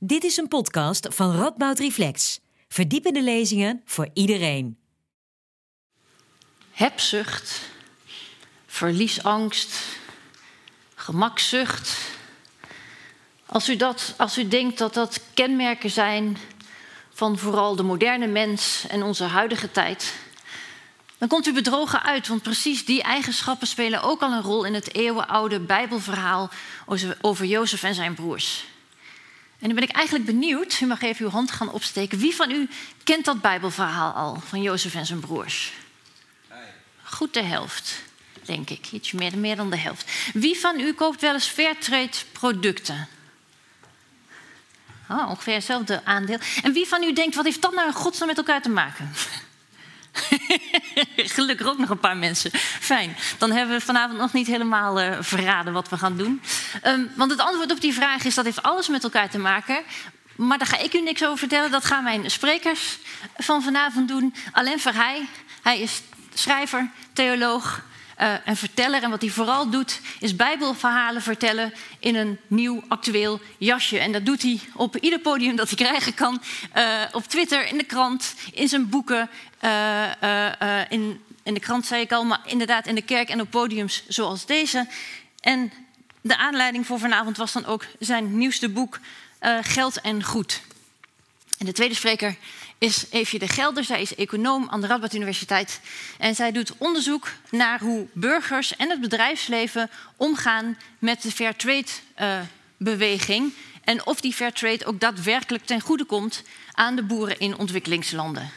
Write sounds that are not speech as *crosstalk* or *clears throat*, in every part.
Dit is een podcast van Radboud Reflex. Verdiepende lezingen voor iedereen. Hebzucht, verliesangst, gemakzucht. Als u, dat, als u denkt dat dat kenmerken zijn van vooral de moderne mens en onze huidige tijd, dan komt u bedrogen uit, want precies die eigenschappen spelen ook al een rol in het eeuwenoude Bijbelverhaal over Jozef en zijn broers. En nu ben ik eigenlijk benieuwd, u mag even uw hand gaan opsteken. Wie van u kent dat Bijbelverhaal al van Jozef en zijn broers? Goed de helft, denk ik. Iets meer, meer dan de helft. Wie van u koopt wel eens Fairtrade producten? Oh, ongeveer hetzelfde aandeel. En wie van u denkt, wat heeft dat nou in godsnaam met elkaar te maken? *laughs* Gelukkig ook nog een paar mensen. Fijn. Dan hebben we vanavond nog niet helemaal uh, verraden wat we gaan doen. Um, want het antwoord op die vraag is: dat heeft alles met elkaar te maken. Maar daar ga ik u niks over vertellen. Dat gaan mijn sprekers van vanavond doen. Alain Verheij, hij is schrijver, theoloog, uh, en verteller. En wat hij vooral doet, is Bijbelverhalen vertellen in een nieuw actueel jasje. En dat doet hij op ieder podium dat hij krijgen kan. Uh, op Twitter, in de krant, in zijn boeken, uh, in, in de krant zei ik al, maar inderdaad in de kerk en op podiums zoals deze. En de aanleiding voor vanavond was dan ook zijn nieuwste boek Geld en Goed. En de tweede spreker is Eefje de Gelder. Zij is econoom aan de Radboud Universiteit. En zij doet onderzoek naar hoe burgers en het bedrijfsleven omgaan met de Fairtrade-beweging. Uh, en of die Fairtrade ook daadwerkelijk ten goede komt aan de boeren in ontwikkelingslanden.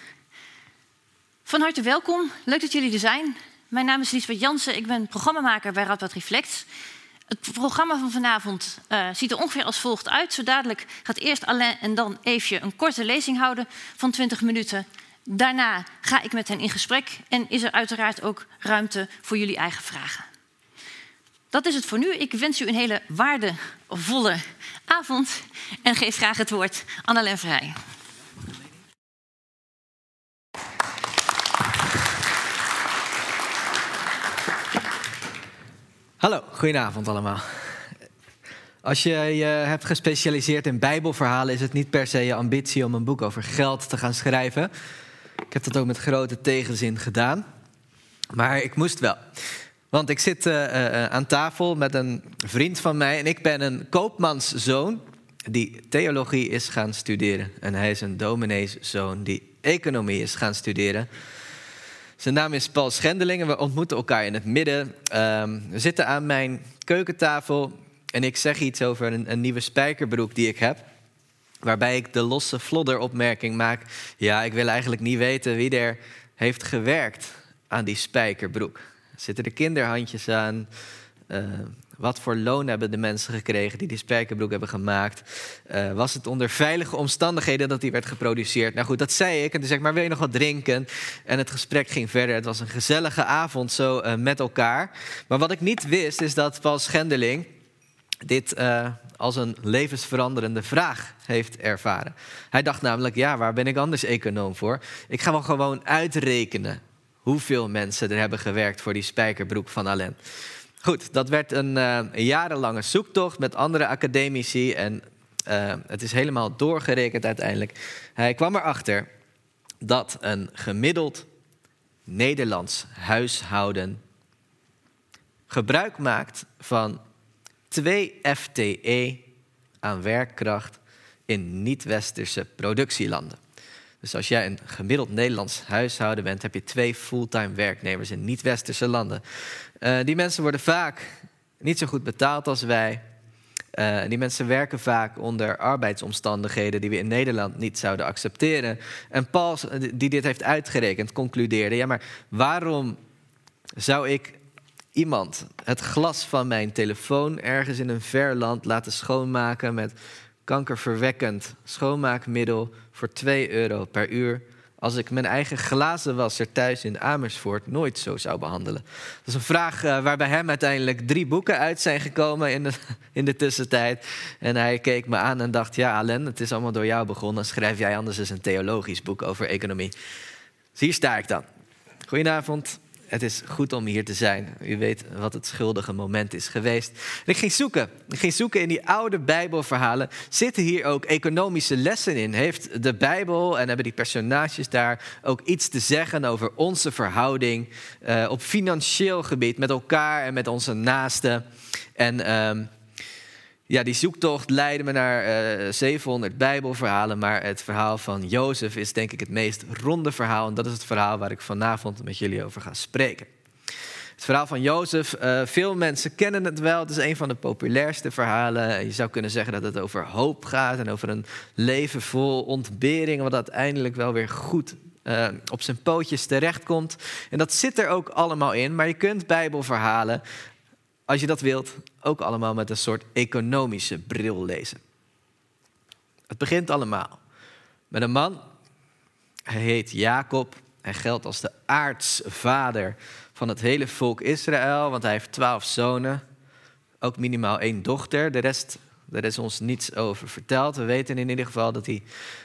Van harte welkom. Leuk dat jullie er zijn. Mijn naam is Liesbeth Jansen. Ik ben programmamaker bij Radboud Reflect. Het programma van vanavond uh, ziet er ongeveer als volgt uit. Zo dadelijk gaat eerst Alain en dan Eefje een korte lezing houden van 20 minuten. Daarna ga ik met hen in gesprek en is er uiteraard ook ruimte voor jullie eigen vragen. Dat is het voor nu. Ik wens u een hele waardevolle avond en geef graag het woord aan Alain Vrij. Hallo, goedenavond allemaal. Als je je hebt gespecialiseerd in Bijbelverhalen, is het niet per se je ambitie om een boek over geld te gaan schrijven. Ik heb dat ook met grote tegenzin gedaan. Maar ik moest wel. Want ik zit uh, uh, aan tafel met een vriend van mij en ik ben een koopmanszoon die theologie is gaan studeren. En hij is een domineeszoon die economie is gaan studeren. Zijn naam is Paul Schendeling en we ontmoeten elkaar in het midden. Um, we zitten aan mijn keukentafel en ik zeg iets over een, nieuwe spijkerbroek die ik heb. Waarbij ik de losse flodderopmerking maak. Ja, ik wil eigenlijk niet weten wie er heeft gewerkt aan die spijkerbroek. Zitten er kinderhandjes aan? Uh, wat voor loon hebben de mensen gekregen die die spijkerbroek hebben gemaakt? Uh, was het onder veilige omstandigheden dat die werd geproduceerd? Nou goed, dat zei ik. En toen zei ik, maar wil je nog wat drinken? En het gesprek ging verder. Het was een gezellige avond zo uh, met elkaar. Maar wat ik niet wist, is dat Paul Schendeling dit uh, als een levensveranderende vraag heeft ervaren. Hij dacht namelijk, ja, waar ben ik anders econoom voor? Ik ga wel gewoon uitrekenen hoeveel mensen er hebben gewerkt voor die spijkerbroek van Alain. Goed, dat werd een, uh, een jarenlange zoektocht met andere academici en uh, het is helemaal doorgerekend uiteindelijk. Hij kwam erachter dat een gemiddeld Nederlands huishouden gebruik maakt van 2 FTE aan werkkracht in niet-westerse productielanden. Dus als jij een gemiddeld Nederlands huishouden bent, heb je twee fulltime werknemers in niet-westerse landen. Uh, die mensen worden vaak niet zo goed betaald als wij. Uh, die mensen werken vaak onder arbeidsomstandigheden die we in Nederland niet zouden accepteren. En Paul, die dit heeft uitgerekend, concludeerde: ja, maar waarom zou ik iemand het glas van mijn telefoon ergens in een ver land laten schoonmaken met kankerverwekkend schoonmaakmiddel voor 2 euro per uur. Als ik mijn eigen glazenwasser thuis in Amersfoort nooit zo zou behandelen. Dat is een vraag uh, waar bij hem uiteindelijk drie boeken uit zijn gekomen in de, *laughs* in de tussentijd. En hij keek me aan en dacht: Ja, Alain, het is allemaal door jou begonnen. Schrijf jij anders eens een theologisch boek over economie? Dus hier sta ik dan. Goedenavond. Het is goed om hier te zijn. U weet wat het schuldige moment is geweest. En ik ging zoeken. Ik ging zoeken in die oude Bijbelverhalen. Zitten hier ook economische lessen in? Heeft de Bijbel en hebben die personages daar ook iets te zeggen over onze verhouding uh, op financieel gebied met elkaar en met onze naasten? En. Uh, ja, die zoektocht leidde me naar uh, eh, 700 Bijbelverhalen. Maar het verhaal van Jozef is denk ik het meest ronde verhaal. En dat is het verhaal waar ik vanavond met jullie over ga spreken. Het verhaal van Jozef, uh, veel mensen kennen het wel. Het is een van de populairste verhalen. Je zou kunnen zeggen dat het over hoop gaat en over een leven vol ontbering, wat uiteindelijk wel weer goed uh, op zijn pootjes terechtkomt. En dat zit er ook allemaal in. Maar je kunt Bijbelverhalen als je dat wilt, ook allemaal met een soort economische bril lezen. Het begint allemaal met een man. Hij heet Jacob. Hij geldt als de aartsvader van het hele volk Israël, want hij heeft twaalf zonen. Ook minimaal één dochter. De rest, daar is ons niets over verteld. We weten in ieder geval dat hij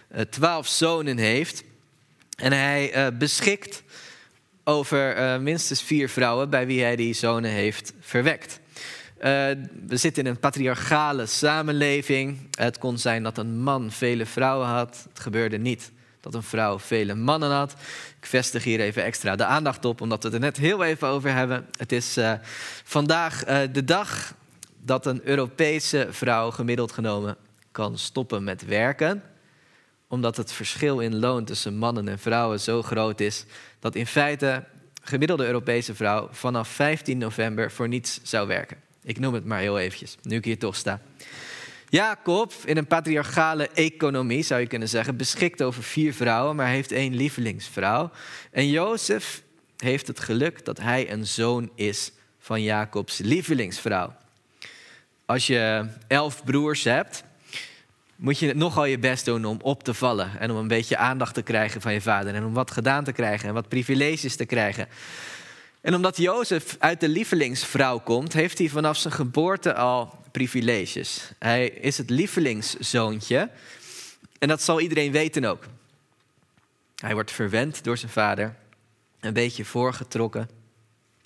eh, twaalf zonen heeft. En hij uh, beschikt over uh, minstens vier vrouwen bij wie hij die zonen heeft verwekt. Uh, we zitten in een patriarchale samenleving. Het kon zijn dat een man vele vrouwen had. Het gebeurde niet dat een vrouw vele mannen had. Ik vestig hier even extra de aandacht op, omdat we het er net heel even over hebben. Het is uh, vandaag de dag dat een Europese vrouw gemiddeld genomen kan stoppen met werken omdat het verschil in loon tussen mannen en vrouwen zo groot is dat in feite gemiddelde Europese vrouw vanaf 15 november voor niets zou werken. Ik noem het maar heel eventjes, nu ik hier toch sta. Jacob, in een patriarchale economie zou je kunnen zeggen, beschikt over vier vrouwen, maar heeft één lievelingsvrouw. En Jozef heeft het geluk dat hij een zoon is van Jacobs lievelingsvrouw. Als je elf broers hebt, moet je nogal je best doen om op te vallen. En om een beetje aandacht te krijgen van je vader. En om wat gedaan te krijgen en wat privileges te krijgen. En omdat Jozef uit de lievelingsvrouw komt, heeft hij vanaf zijn geboorte al privileges. Hij is het lievelingszoontje. En dat zal iedereen weten ook. Hij wordt verwend door zijn vader. Een beetje voorgetrokken.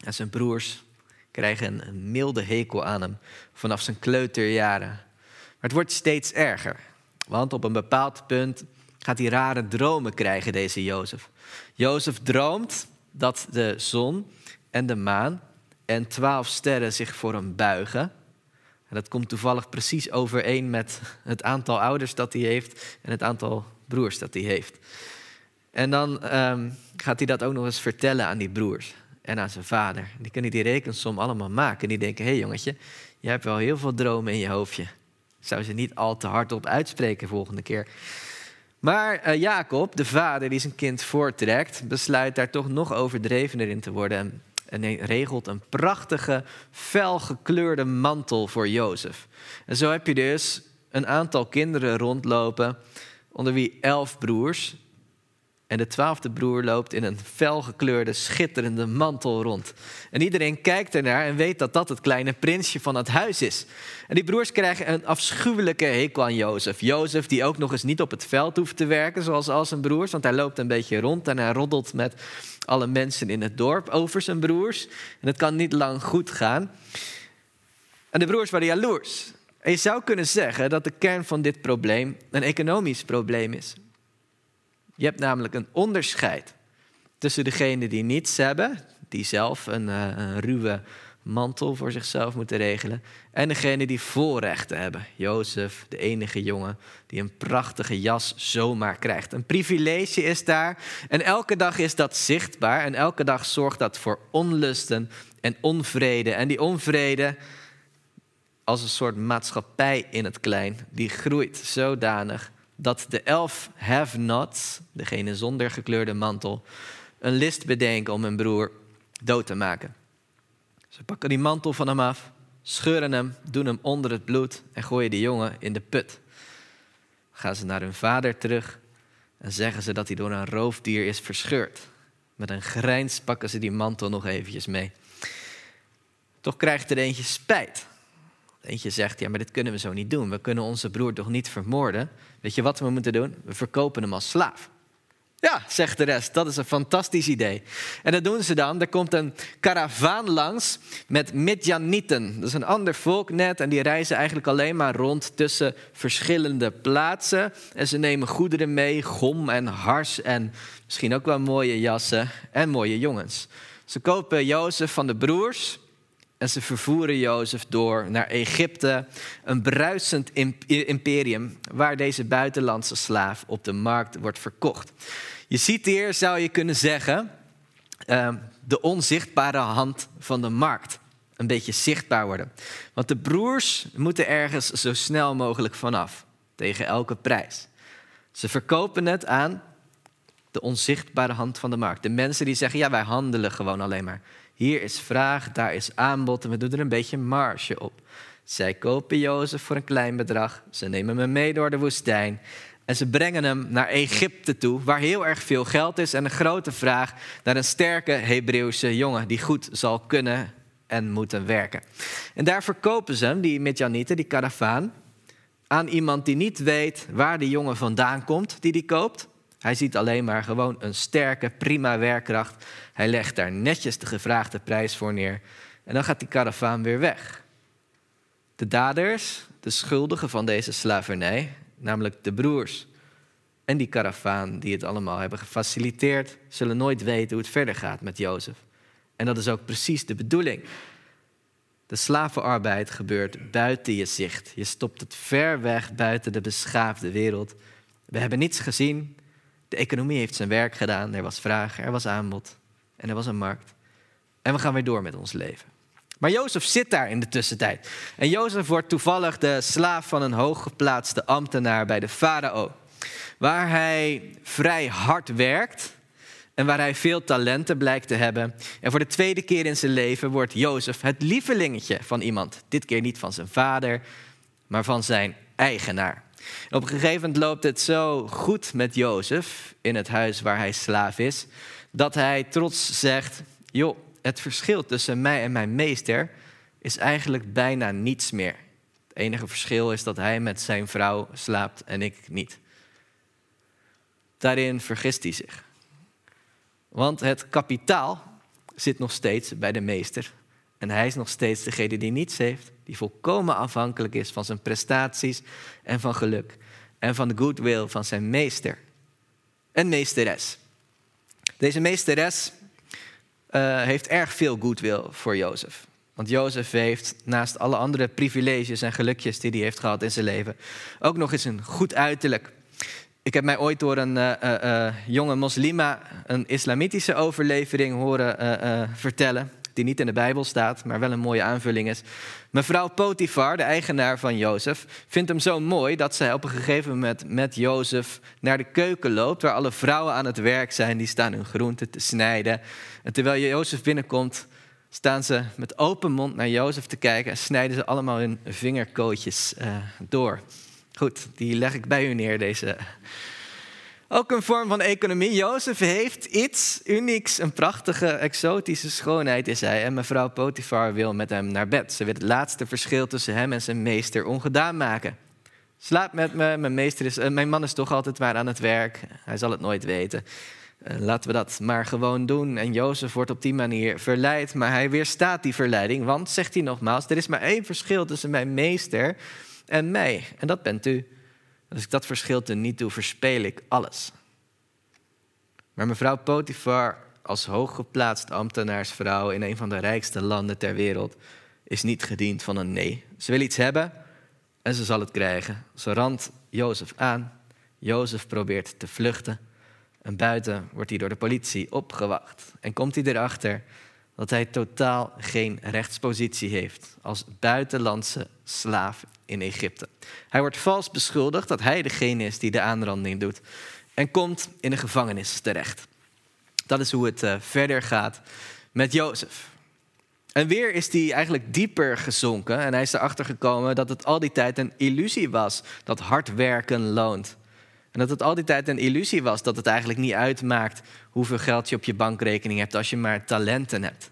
En zijn broers krijgen een milde hekel aan hem vanaf zijn kleuterjaren. Het wordt steeds erger. Want op een bepaald punt gaat hij rare dromen krijgen, deze Jozef. Jozef droomt dat de zon en de maan en twaalf sterren zich voor hem buigen. En dat komt toevallig precies overeen met het aantal ouders dat hij heeft en het aantal broers dat hij heeft. En dan um, gaat hij dat ook nog eens vertellen aan die broers en aan zijn vader. Die kunnen die rekensom allemaal maken. En die denken: hé hey jongetje, je hebt wel heel veel dromen in je hoofdje zou ze niet al te hardop uitspreken volgende keer. Maar uh, Jacob, de vader die zijn kind voortrekt, besluit daar toch nog overdrevener in te worden. En regelt een prachtige, felgekleurde mantel voor Jozef. En zo heb je dus een aantal kinderen rondlopen, onder wie elf broers. En de twaalfde broer loopt in een felgekleurde, schitterende mantel rond. En iedereen kijkt ernaar en weet dat dat het kleine prinsje van het huis is. En die broers krijgen een afschuwelijke hekel aan Jozef. Jozef die ook nog eens niet op het veld hoeft te werken zoals al zijn broers. Want hij loopt een beetje rond en hij roddelt met alle mensen in het dorp over zijn broers. En het kan niet lang goed gaan. En de broers waren jaloers. En je zou kunnen zeggen dat de kern van dit probleem een economisch probleem is. Je hebt namelijk een onderscheid tussen degenen die niets hebben, die zelf een, uh, een ruwe mantel voor zichzelf moeten regelen, en degenen die voorrechten hebben. Jozef, de enige jongen die een prachtige jas zomaar krijgt. Een privilege is daar en elke dag is dat zichtbaar en elke dag zorgt dat voor onlusten en onvrede. En die onvrede als een soort maatschappij in het klein, die groeit zodanig dat de elf have-nots, degene zonder gekleurde mantel, een list bedenken om hun broer dood te maken. Ze pakken die mantel van hem af, scheuren hem, doen hem onder het bloed en gooien de jongen in de put. Gaan ze naar hun vader terug en zeggen ze dat hij door een roofdier is verscheurd. Met een grijns pakken ze die mantel nog eventjes mee. Toch krijgt er eentje spijt. Eentje zegt, ja, maar dit kunnen we zo niet doen. We kunnen onze broer toch niet vermoorden? Weet je wat we moeten doen? We verkopen hem als slaaf. Ja, zegt de rest, dat is een fantastisch idee. En dat doen ze dan. Er komt een karavaan langs met Midjanieten. Dat is een ander volk net en die reizen eigenlijk alleen maar rond tussen verschillende plaatsen. En ze nemen goederen mee, gom en hars en misschien ook wel mooie jassen en mooie jongens. Ze kopen Jozef van de broers en ze vervoeren Jozef door naar Egypte, een bruisend imperium waar deze buitenlandse slaaf op de markt wordt verkocht. Je ziet hier, zou je kunnen zeggen, ehm, de onzichtbare hand van de markt. Een beetje zichtbaar worden. Want de broers moeten ergens zo snel mogelijk vanaf, tegen elke prijs. Ze verkopen het aan de onzichtbare hand van de markt. De mensen die zeggen, ja, wij handelen gewoon alleen maar. Hier is vraag, daar is aanbod en we doen er een beetje marge op. Zij kopen Jozef voor een klein bedrag. Ze nemen hem mee door de woestijn. En ze brengen hem naar Egypte toe, waar heel erg veel geld is en een grote vraag naar een sterke Hebreeuwse jongen die goed zal kunnen en moeten werken. En daar verkopen ze hem, die Midjanieten, die karavaan, aan iemand die niet weet waar de jongen vandaan komt die die koopt. Hij ziet alleen maar gewoon een sterke, prima werkkracht. Hij legt daar netjes de gevraagde prijs voor neer. En dan gaat die karavaan weer weg. De daders, de schuldigen van deze slavernij, namelijk de broers en die karavaan die het allemaal hebben gefaciliteerd, zullen nooit weten hoe het verder gaat met Jozef. En dat is ook precies de bedoeling. De slavenarbeid gebeurt buiten je zicht. Je stopt het ver weg buiten de beschaafde wereld. We hebben niets gezien. De economie heeft zijn werk gedaan. Er was vraag, er was aanbod en er was een markt. En we gaan weer door met ons leven. Maar Jozef zit daar in de tussentijd. En Jozef wordt toevallig de slaaf van een hooggeplaatste ambtenaar bij de farao. Waar hij vrij hard werkt en waar hij veel talenten blijkt te hebben. En voor de tweede keer in zijn leven wordt Jozef het lievelingetje van iemand. Dit keer niet van zijn vader, maar van zijn eigenaar. Op een gegeven moment loopt het zo goed met Jozef in het huis waar hij slaaf is, dat hij trots zegt: Joh, het verschil tussen mij en mijn meester is eigenlijk bijna niets meer. Het enige verschil is dat hij met zijn vrouw slaapt en ik niet. Daarin vergist hij zich. Want het kapitaal zit nog steeds bij de meester. En hij is nog steeds degene die niets heeft, die volkomen afhankelijk is van zijn prestaties en van geluk. En van de goodwill van zijn meester. Een meesteres. Deze meesteres uh, heeft erg veel goodwill voor Jozef. Want Jozef heeft naast alle andere privileges en gelukjes die hij heeft gehad in zijn leven, ook nog eens een goed uiterlijk. Ik heb mij ooit door een uh, uh, jonge moslima een islamitische overlevering horen vertellen die niet in de Bijbel staat, maar wel een mooie aanvulling is. Mevrouw Potifar, de eigenaar van Jozef, vindt hem zo mooi dat zij op een gegeven moment met Jozef naar de keuken loopt, waar alle vrouwen aan het werk zijn, die staan hun groenten te snijden. En terwijl Jozef binnenkomt, staan ze met open mond naar Jozef te kijken en snijden ze allemaal hun vingerkootjes uh, door. Goed, die leg ik bij u neer, deze ook een vorm van economie. Jozef heeft iets unieks, een prachtige, exotische schoonheid is hij. En mevrouw Potifar wil met hem naar bed. Ze wil het laatste verschil tussen hem en zijn meester ongedaan maken. Slaap met me, mijn, meester is, eh, mijn man is toch altijd maar aan het werk. Hij zal het nooit weten. Uh, laten we dat maar gewoon doen. En Jozef wordt op die manier verleid, maar hij weerstaat die verleiding. Want, zegt hij nogmaals, er is maar één verschil tussen mijn meester en mij. En dat bent u. Als ik dat verschil te niet doe, verspeel ik alles. Maar mevrouw Potifar, als hooggeplaatst ambtenaarsvrouw in een van de rijkste landen ter wereld, is niet gediend van een nee. Ze wil iets hebben en ze zal het krijgen. Ze randt Jozef aan. Jozef probeert te vluchten. En buiten wordt hij door de politie opgewacht. En komt hij erachter dat hij totaal geen rechtspositie heeft als buitenlandse slaaf in Egypte. Hij wordt vals beschuldigd dat hij degene is die de aanranding doet en komt in een gevangenis terecht. Dat is hoe het uh, verder gaat met Jozef. En weer is hij eigenlijk dieper gezonken en hij is erachter gekomen dat het al die tijd een illusie was dat hard werken loont. En dat het al die tijd een illusie was dat het eigenlijk niet uitmaakt hoeveel geld je op je bankrekening hebt als je maar talenten hebt.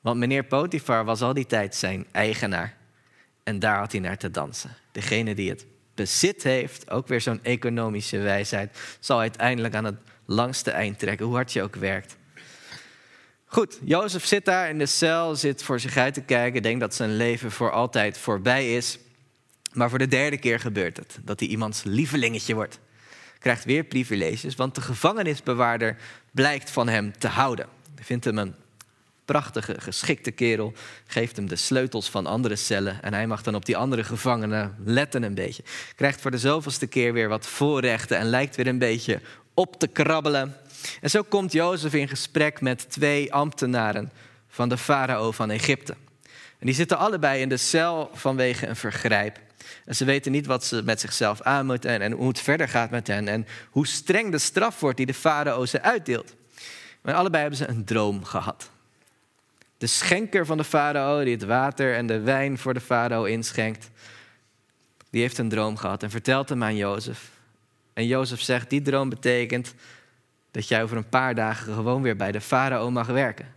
Want meneer Potifar was al die tijd zijn eigenaar. En daar had hij naar te dansen. Degene die het bezit heeft, ook weer zo'n economische wijsheid, zal uiteindelijk aan het langste eind trekken, hoe hard je ook werkt. Goed, Jozef zit daar in de cel, zit voor zich uit te kijken, denkt dat zijn leven voor altijd voorbij is. Maar voor de derde keer gebeurt het, dat hij iemands lievelingetje wordt. Krijgt weer privileges, want de gevangenisbewaarder blijkt van hem te houden. Hij vindt hem een prachtige, geschikte kerel, geeft hem de sleutels van andere cellen en hij mag dan op die andere gevangenen letten een beetje. Krijgt voor de zoveelste keer weer wat voorrechten en lijkt weer een beetje op te krabbelen. En zo komt Jozef in gesprek met twee ambtenaren van de farao van Egypte. En die zitten allebei in de cel vanwege een vergrijp. En ze weten niet wat ze met zichzelf aan moeten en, en hoe het verder gaat met hen. En hoe streng de straf wordt die de farao ze uitdeelt. Maar allebei hebben ze een droom gehad. De schenker van de farao, die het water en de wijn voor de farao inschenkt, die heeft een droom gehad en vertelt hem aan Jozef. En Jozef zegt, die droom betekent dat jij over een paar dagen gewoon weer bij de farao mag werken.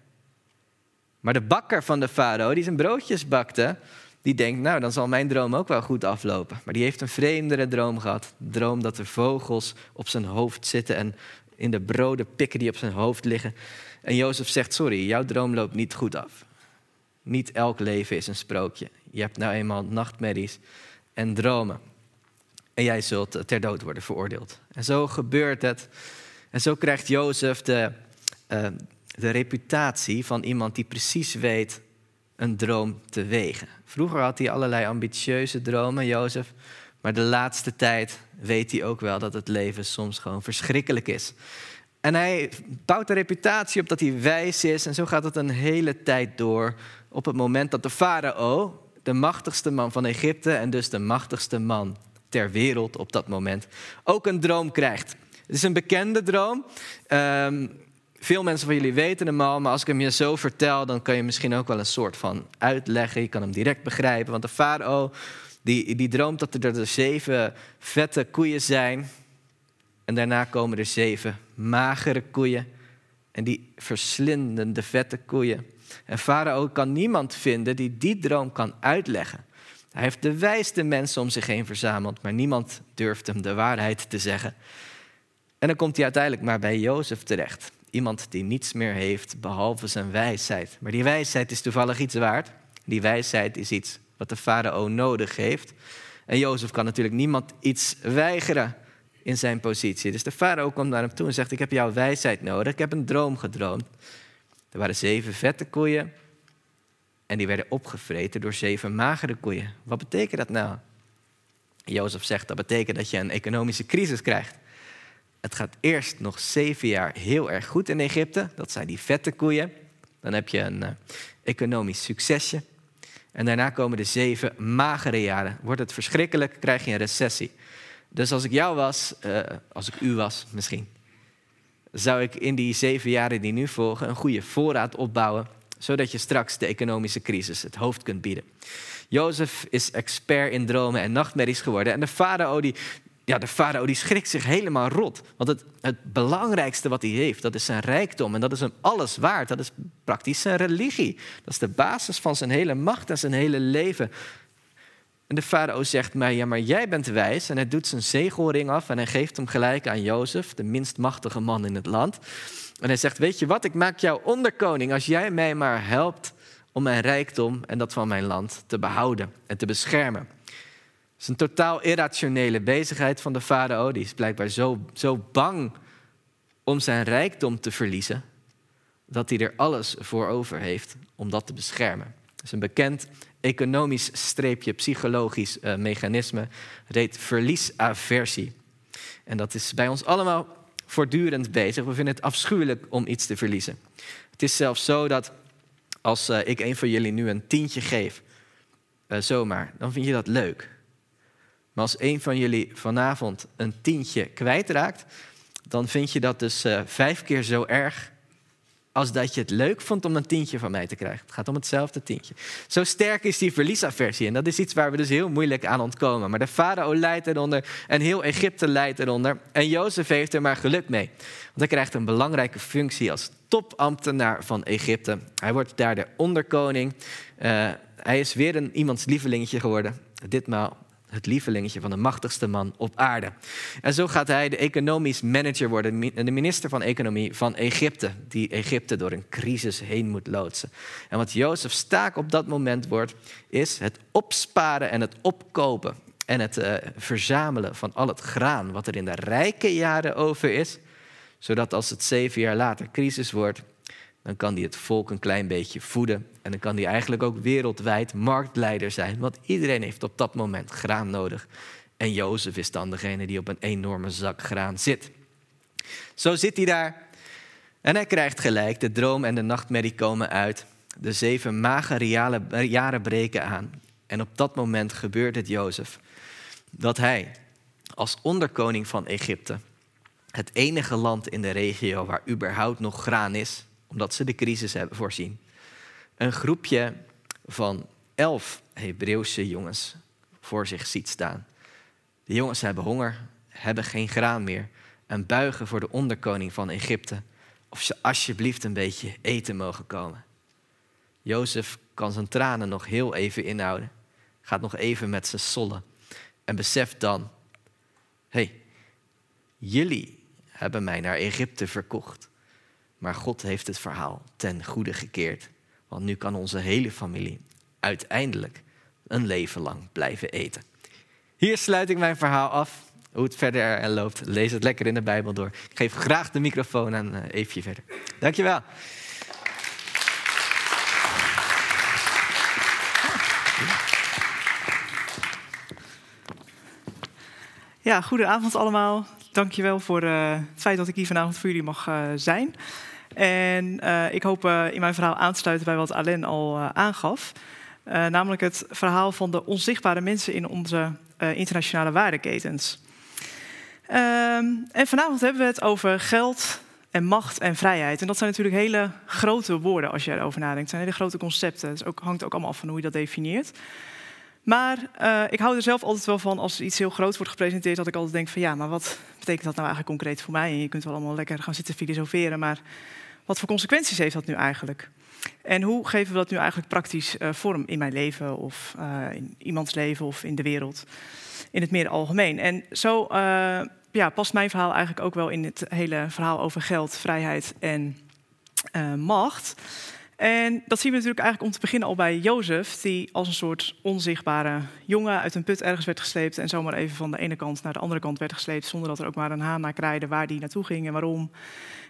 Maar de bakker van de farao, die zijn broodjes bakte, die denkt, nou, dan zal mijn droom ook wel goed aflopen. Maar die heeft een vreemdere droom gehad. De droom dat er vogels op zijn hoofd zitten en in de broden pikken die op zijn hoofd liggen. En Jozef zegt, sorry, jouw droom loopt niet goed af. Niet elk leven is een sprookje. Je hebt nou eenmaal nachtmerries en dromen. En jij zult ter dood worden veroordeeld. En zo gebeurt het. En zo krijgt Jozef de, uh, de reputatie van iemand die precies weet een droom te wegen. Vroeger had hij allerlei ambitieuze dromen, Jozef. Maar de laatste tijd weet hij ook wel dat het leven soms gewoon verschrikkelijk is. En hij bouwt een reputatie op dat hij wijs is. En zo gaat het een hele tijd door. Op het moment dat de farao, de machtigste man van Egypte en dus de machtigste man ter wereld op dat moment, ook een droom krijgt. Het is een bekende droom. Um, veel mensen van jullie weten hem al, maar als ik hem je zo vertel, dan kan je misschien ook wel een soort van uitleggen. Je kan hem direct begrijpen. Want de farao, die, die droomt dat er de zeven vette koeien zijn. En daarna komen er zeven magere koeien. En die verslinden de vette koeien. En farao kan niemand vinden die die droom kan uitleggen. Hij heeft de wijste mensen om zich heen verzameld, maar niemand durft hem de waarheid te zeggen. En dan komt hij uiteindelijk maar bij Jozef terecht. Iemand die niets meer heeft behalve zijn wijsheid. Maar die wijsheid is toevallig iets waard. Die wijsheid is iets wat de farao nodig heeft. En Jozef kan natuurlijk niemand iets weigeren in zijn positie. Dus de farao komt naar hem toe en zegt: Ik heb jouw wijsheid nodig. Ik heb een droom gedroomd. Er waren zeven vette koeien. En die werden opgevreten door zeven magere koeien. Wat betekent dat nou? Jozef zegt dat betekent dat je een economische crisis krijgt. Het gaat eerst nog zeven jaar heel erg goed in Egypte. Dat zijn die vette koeien. Dan heb je een uh, economisch succesje. En daarna komen de zeven magere jaren. Wordt het verschrikkelijk, krijg je een recessie. Dus als ik jou was, uh, als ik u was misschien, zou ik in die zeven jaren die nu volgen een goede voorraad opbouwen, zodat je straks de economische crisis het hoofd kunt bieden. Jozef is expert in dromen en nachtmerries geworden. En de farao die, ja, de farao die schrikt zich helemaal rot. Want het, het belangrijkste wat hij heeft, dat is zijn rijkdom. En dat is hem alles waard. Dat is praktisch zijn religie. Dat is de basis van zijn hele macht en zijn hele leven. En de farao zegt mij, ja, maar jij bent wijs. En hij doet zijn zegelring af en hij geeft hem gelijk aan Jozef, de minst machtige man in het land. En hij zegt, weet je wat, ik maak jou onderkoning als jij mij maar helpt om mijn rijkdom en dat van mijn land te behouden en te beschermen. Het is een totaal irrationele bezigheid van de farao. Die is blijkbaar zo, zo bang om zijn rijkdom te verliezen, dat hij er alles voor over heeft om dat te beschermen. Het is een bekend economisch streepje psychologisch uh, mechanisme. Heet verliesaversie. En dat is bij ons allemaal voortdurend bezig. We vinden het afschuwelijk om iets te verliezen. Het is zelfs zo dat als uh, ik een van jullie nu een tientje geef, uh, zomaar, dan vind je dat leuk. Maar als een van jullie vanavond een tientje kwijtraakt, dan vind je dat dus vijf keer zo erg als dat je het leuk vond om een tientje van mij te krijgen. Het gaat om hetzelfde tientje. Zo sterk is die verliesaversie. En dat is iets waar we dus heel moeilijk aan ontkomen. Maar de farao leidt eronder en heel Egypte leidt eronder. En Jozef heeft er maar geluk mee. Want hij krijgt een belangrijke functie als topambtenaar van Egypte. Hij wordt daar de onderkoning. Uh, hij is weer een iemands lievelingetje geworden. Ditmaal het lievelingetje van de machtigste man op aarde. En zo gaat hij de economisch manager worden, de minister van Economie van Egypte, die Egypte door een crisis heen moet loodsen. En wat Jozefs taak op dat moment wordt, is het opsparen en het opkopen en het uh, verzamelen van al het graan wat er in de rijke jaren over is, zodat als het zeven jaar later crisis wordt, dan kan hij het volk een klein beetje voeden. En dan kan hij eigenlijk ook wereldwijd marktleider zijn. Want iedereen heeft op dat moment graan nodig. En Jozef is dan degene die op een enorme zak graan zit. Zo zit hij daar. En hij krijgt gelijk. De droom en de nachtmerrie komen uit. De zeven magere jaren breken aan. En op dat moment gebeurt het Jozef. Dat hij als onderkoning van Egypte, het enige land in de regio waar überhaupt nog graan is, omdat ze de crisis hebben voorzien. Een groepje van elf Hebreeuwse jongens voor zich ziet staan. De jongens hebben honger, hebben geen graan meer en buigen voor de onderkoning van Egypte of ze alsjeblieft een beetje eten mogen komen. Jozef kan zijn tranen nog heel even inhouden, gaat nog even met zijn sollen en beseft dan: hé, hey, jullie hebben mij naar Egypte verkocht. Maar God heeft het verhaal ten goede gekeerd. Want nu kan onze hele familie uiteindelijk een leven lang blijven eten. Hier sluit ik mijn verhaal af. Hoe het verder loopt, lees het lekker in de Bijbel door. Ik geef graag de microfoon aan uh, Eefje verder. Dankjewel. Ja, goedenavond allemaal. Dankjewel voor uh, het feit dat ik hier vanavond voor jullie mag uh, zijn. En uh, ik hoop in mijn verhaal aan te sluiten bij wat Alain al aangaf. namelijk het verhaal van de onzichtbare mensen in onze internationale waardeketens. Ehm, en vanavond hebben we het over geld en macht en vrijheid. En dat zijn natuurlijk hele grote woorden als je erover nadenkt. Het zijn hele grote concepten. Het ook, hangt ook allemaal af van hoe je dat definieert. Maar uh, ik hou er zelf altijd wel van als iets heel groot wordt gepresenteerd, dat ik altijd denk van ja, maar wat betekent dat nou eigenlijk concreet voor mij? En je kunt wel allemaal lekker gaan zitten filosoferen, maar wat voor consequenties heeft dat nu eigenlijk? En hoe geven we dat nu eigenlijk praktisch uh, vorm in mijn leven of uh, in iemands leven of in de wereld, in het meer algemeen? En zo ja, past mijn verhaal eigenlijk ook wel in het hele verhaal over geld, vrijheid en macht. En dat zien we natuurlijk eigenlijk om te beginnen al bij Jozef, die als een soort onzichtbare jongen uit een put ergens werd gesleept en zomaar even van de ene kant naar de andere kant werd gesleept, zonder dat er ook maar een haan naar kraaide waar die naartoe ging en waarom.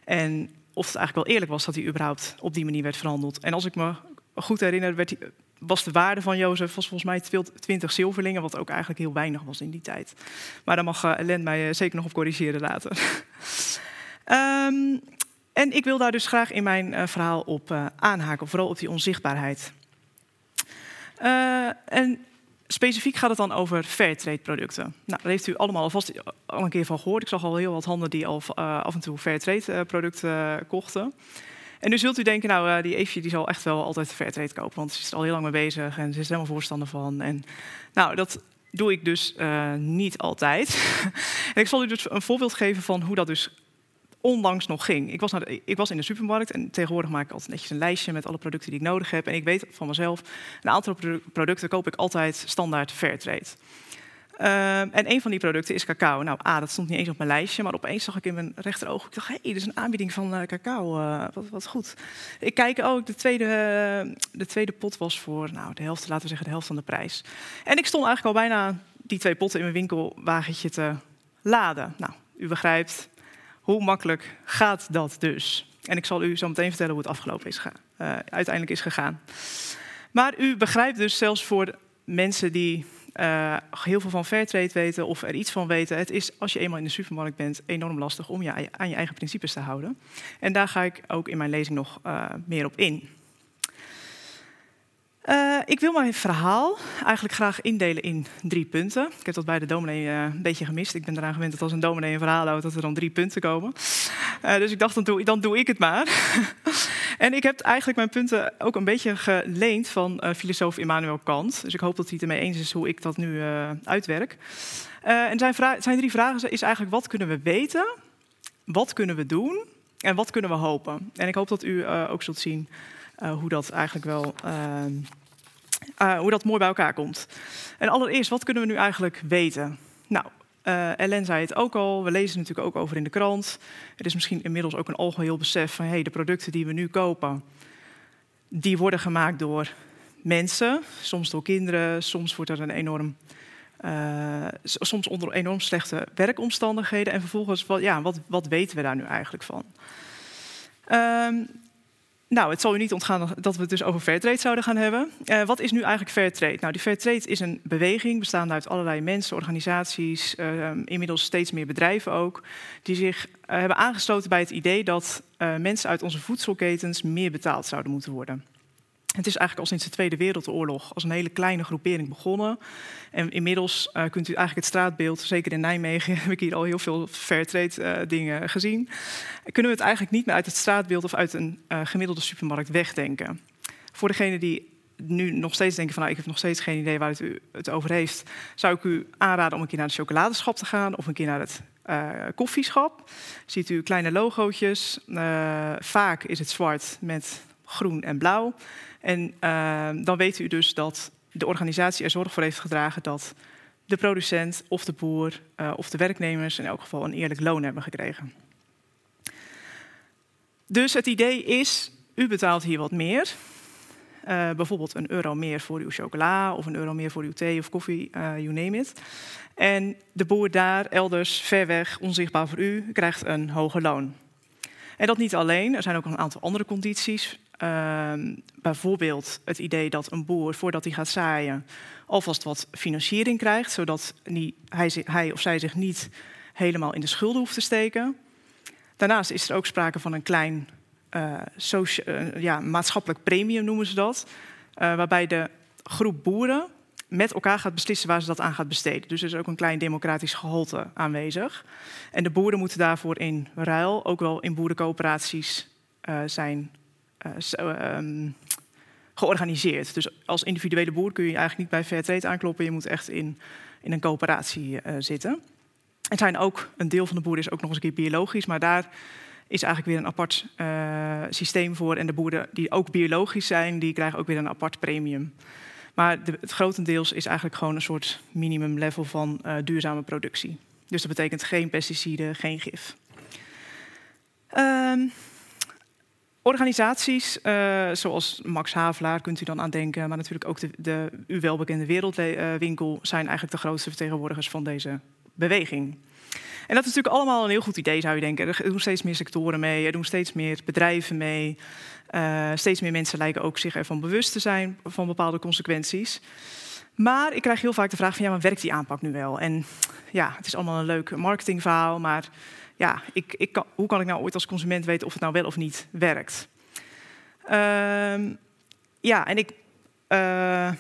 En of het eigenlijk wel eerlijk was dat hij überhaupt op die manier werd verhandeld. En als ik me goed herinner, werd hij, was de waarde van Jozef was volgens mij 20 zilverlingen, wat ook eigenlijk heel weinig was in die tijd. Maar daar mag uh, Ellen mij uh, zeker nog op corrigeren later. um, *laughs* En ik wil daar dus graag in mijn uh, verhaal op uh, aanhaken, vooral op die onzichtbaarheid. Uh, en specifiek gaat het dan over fairtrade producten. Nou, daar heeft u allemaal alvast al een keer van gehoord. Ik zag al heel wat handen die al af en toe fairtrade producten kochten. En nu zult u denken, nou, die Eefje die zal echt wel altijd fairtrade kopen, want ze is er al heel lang mee bezig en ze is er helemaal voorstander van. En nou, dat doe ik dus niet altijd. *laughs* en ik zal u dus een voorbeeld geven van hoe dat dus onlangs nog ging. Ik was, naar ik was in de supermarkt en tegenwoordig maak ik altijd netjes een lijstje met alle producten die ik nodig heb. En ik weet van mezelf, een aantal producten koop ik altijd standaard Fairtrade. Uh, en een van die producten is cacao. Nou, A, dat stond niet eens op mijn lijstje, maar opeens zag ik in mijn rechteroog. Ik dacht, hé, hey, dit is een aanbieding van uh, cacao. Uh, wat, wat, goed. Ik kijk, oh, de tweede, de tweede pot was voor, nou, de helft, laten we zeggen, de helft van de prijs. En ik stond eigenlijk al bijna die twee potten in mijn winkelwagentje te laden. Nou, u begrijpt, hoe makkelijk gaat dat dus? En ik zal u zo meteen vertellen hoe het afgelopen is, uh, uiteindelijk is gegaan. Maar u begrijpt dus zelfs voor mensen die uh, heel veel van Fairtrade weten of er iets van weten. Het is als je eenmaal in de supermarkt bent enorm lastig om je aan je eigen principes te houden. En daar ga ik ook in mijn lezing nog uh, meer op in. Uh, ik wil mijn verhaal eigenlijk graag indelen in drie punten. Ik heb dat bij de dominee uh, een beetje gemist. Ik ben eraan gewend dat als een dominee een verhaal houdt, dat er dan drie punten komen. Uh, dus ik dacht, dan doe, dan doe ik het maar. *laughs* en ik heb eigenlijk mijn punten ook een beetje geleend van filosoof Immanuel Kant. Dus ik hoop dat hij het ermee eens is hoe ik dat nu uitwerk. en zijn, zijn drie vragen is eigenlijk, wat kunnen we weten? Wat kunnen we doen? En wat kunnen we hopen? En ik hoop dat u ook zult zien hoe dat eigenlijk wel uh, Uh, hoe dat mooi bij elkaar komt. En allereerst, wat kunnen we nu eigenlijk weten? Nou, Ellen zei het ook al, we lezen natuurlijk ook over in de krant. Er is misschien inmiddels ook een algeheel besef van hey, de producten die we nu kopen, die worden gemaakt door mensen, soms door kinderen, soms wordt er een enorm, soms onder enorm slechte werkomstandigheden. En vervolgens, wat, ja, wat, wat weten we daar nu eigenlijk van? Um, nou, het zal u niet ontgaan dat we het dus over Fairtrade zouden gaan hebben. Uh, wat is nu eigenlijk Fairtrade? Nou, die Fairtrade is een beweging bestaande uit allerlei mensen, organisaties, uh, inmiddels steeds meer bedrijven ook, die zich uh, hebben aangesloten bij het idee dat mensen uit onze voedselketens meer betaald zouden moeten worden. Het is eigenlijk al sinds de Tweede Wereldoorlog als een hele kleine groepering begonnen. En inmiddels uh, kunt u eigenlijk het straatbeeld, zeker in Nijmegen *laughs* heb ik hier al heel veel fairtrade uh, dingen gezien. Kunnen we het eigenlijk niet meer uit het straatbeeld of uit een uh, gemiddelde supermarkt wegdenken. Voor degene die nu nog steeds denken van nou, ik heb nog steeds geen idee waar het u het over heeft, zou ik u aanraden om een keer naar het chocoladeschap te gaan of een keer naar het koffieschap. Ziet u kleine logootjes. vaak is het zwart met groen en blauw. En uh, dan weet u dus dat de organisatie er zorg voor heeft gedragen dat de producent of de boer uh, of de werknemers in elk geval een eerlijk loon hebben gekregen. Dus het idee is, u betaalt hier wat meer. Uh, bijvoorbeeld een euro meer voor uw chocola of een euro meer voor uw thee of koffie, uh, you name it. En de boer daar, elders, ver weg, onzichtbaar voor u, krijgt een hoger loon. En dat niet alleen, er zijn ook een aantal andere condities. Uh, bijvoorbeeld het idee dat een boer, voordat hij gaat zaaien, alvast wat financiering krijgt, zodat hij, of zij zich niet helemaal in de schulden hoeft te steken. Daarnaast is er ook sprake van een klein uh, uh, ja, maatschappelijk premium, noemen ze dat. Uh, waarbij de groep boeren met elkaar gaat beslissen waar ze dat aan gaat besteden. Dus er is ook een klein democratisch gehalte aanwezig. En de boeren moeten daarvoor in ruil ook wel in boerencoöperaties zijn um, georganiseerd. Dus als individuele boer kun je eigenlijk niet bij Fairtrade aankloppen. Je moet echt in, in een coöperatie zitten. Er zijn ook, een deel van de boeren is ook nog eens een keer biologisch, maar daar is eigenlijk weer een apart systeem voor. En de boeren die ook biologisch zijn, die krijgen ook weer een apart premium. Maar het grotendeels is eigenlijk gewoon een soort minimum level van uh, duurzame productie. Dus dat betekent geen pesticiden, geen gif. Um, Organisaties uh, zoals Max Havelaar kunt u dan aan denken, maar natuurlijk ook de, de u welbekende Wereldwinkel zijn eigenlijk de grootste vertegenwoordigers van deze beweging. En dat is natuurlijk allemaal een heel goed idee, zou je denken. Er doen steeds meer sectoren mee, er doen steeds meer bedrijven mee. Uh, steeds meer mensen lijken ook zich ervan bewust te zijn van bepaalde consequenties. Maar ik krijg heel vaak de vraag van ja, maar werkt die aanpak nu wel? En ja, het is allemaal een leuk marketingverhaal, maar ja, ik, ik hoe kan ik nou ooit als consument weten of het nou wel of niet werkt? Uh, ja, en ik. Uh,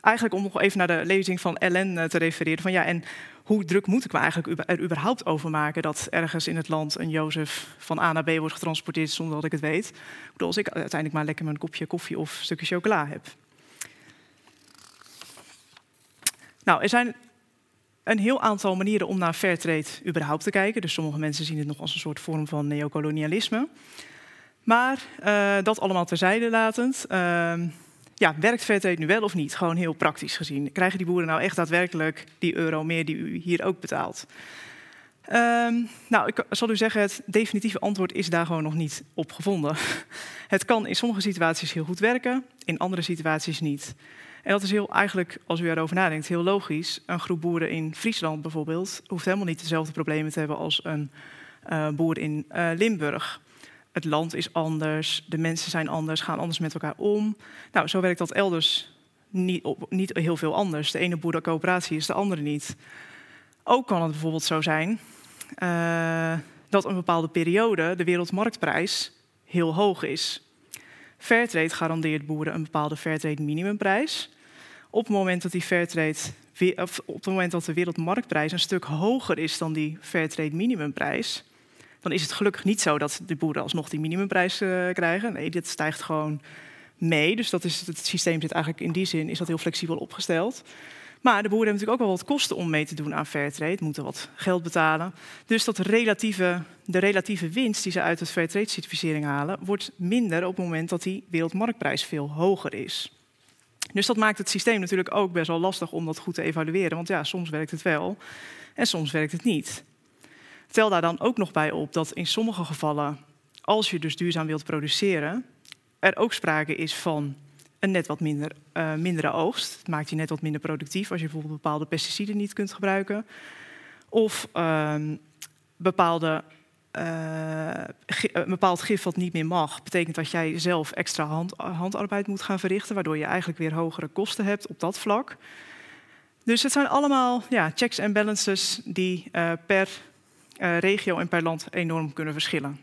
eigenlijk om nog even naar de lezing van Ellen uh, te refereren. Van ja, en hoe druk moet ik me eigenlijk er überhaupt over maken dat ergens in het land een Jozef van A naar B wordt getransporteerd zonder dat ik het weet? Bedoel, als ik uiteindelijk maar lekker mijn kopje koffie of een stukje chocola heb. Nou, er zijn een heel aantal manieren om naar fairtrade überhaupt te kijken. Dus sommige mensen zien het nog als een soort vorm van neocolonialisme. Maar uh, dat allemaal terzijde latend. Uh, ja, werkt fairtrade nu wel of niet? Gewoon heel praktisch gezien. Krijgen die boeren nou echt daadwerkelijk die euro meer die u hier ook betaalt? Um, nou, ik zal u zeggen, het definitieve antwoord is daar gewoon nog niet op gevonden. *laughs* Het kan in sommige situaties heel goed werken, in andere situaties niet. En dat is heel, eigenlijk, als u erover nadenkt, heel logisch. Een groep boeren in Friesland bijvoorbeeld hoeft helemaal niet dezelfde problemen te hebben als een uh, boer in uh, Limburg. Het land is anders, de mensen zijn anders, gaan anders met elkaar om. Nou, zo werkt dat elders niet, niet heel veel anders. De ene boerencoöperatie is de andere niet. Ook kan het bijvoorbeeld zo zijn uh, dat een bepaalde periode de wereldmarktprijs heel hoog is. Fairtrade garandeert boeren een bepaalde Fairtrade minimumprijs. Op het moment dat die Fairtrade op het moment dat de wereldmarktprijs een stuk hoger is dan die Fairtrade minimumprijs, dan is het gelukkig niet zo dat de boeren alsnog die minimumprijs uh, krijgen. Nee, dit stijgt gewoon mee. Dus dat is, het systeem zit eigenlijk in die zin is dat heel flexibel opgesteld. Maar de boeren hebben natuurlijk ook wel wat kosten om mee te doen aan Fairtrade, moeten wat geld betalen. Dus dat relatieve, de relatieve winst die ze uit het Fairtrade-certificering halen, wordt minder op het moment dat die wereldmarktprijs veel hoger is. Dus dat maakt het systeem natuurlijk ook best wel lastig om dat goed te evalueren. Want ja, soms werkt het wel en soms werkt het niet. Tel daar dan ook nog bij op dat in sommige gevallen, als je dus duurzaam wilt produceren, er ook sprake is van een net wat minder, uh, mindere oogst. Het maakt je net wat minder productief als je bijvoorbeeld bepaalde pesticiden niet kunt gebruiken. Of uh, bepaalde, een bepaald gif wat niet meer mag, betekent dat jij zelf extra hand, handarbeid moet gaan verrichten, waardoor je eigenlijk weer hogere kosten hebt op dat vlak. Dus het zijn allemaal ja, checks en balances die per regio en per land enorm kunnen verschillen.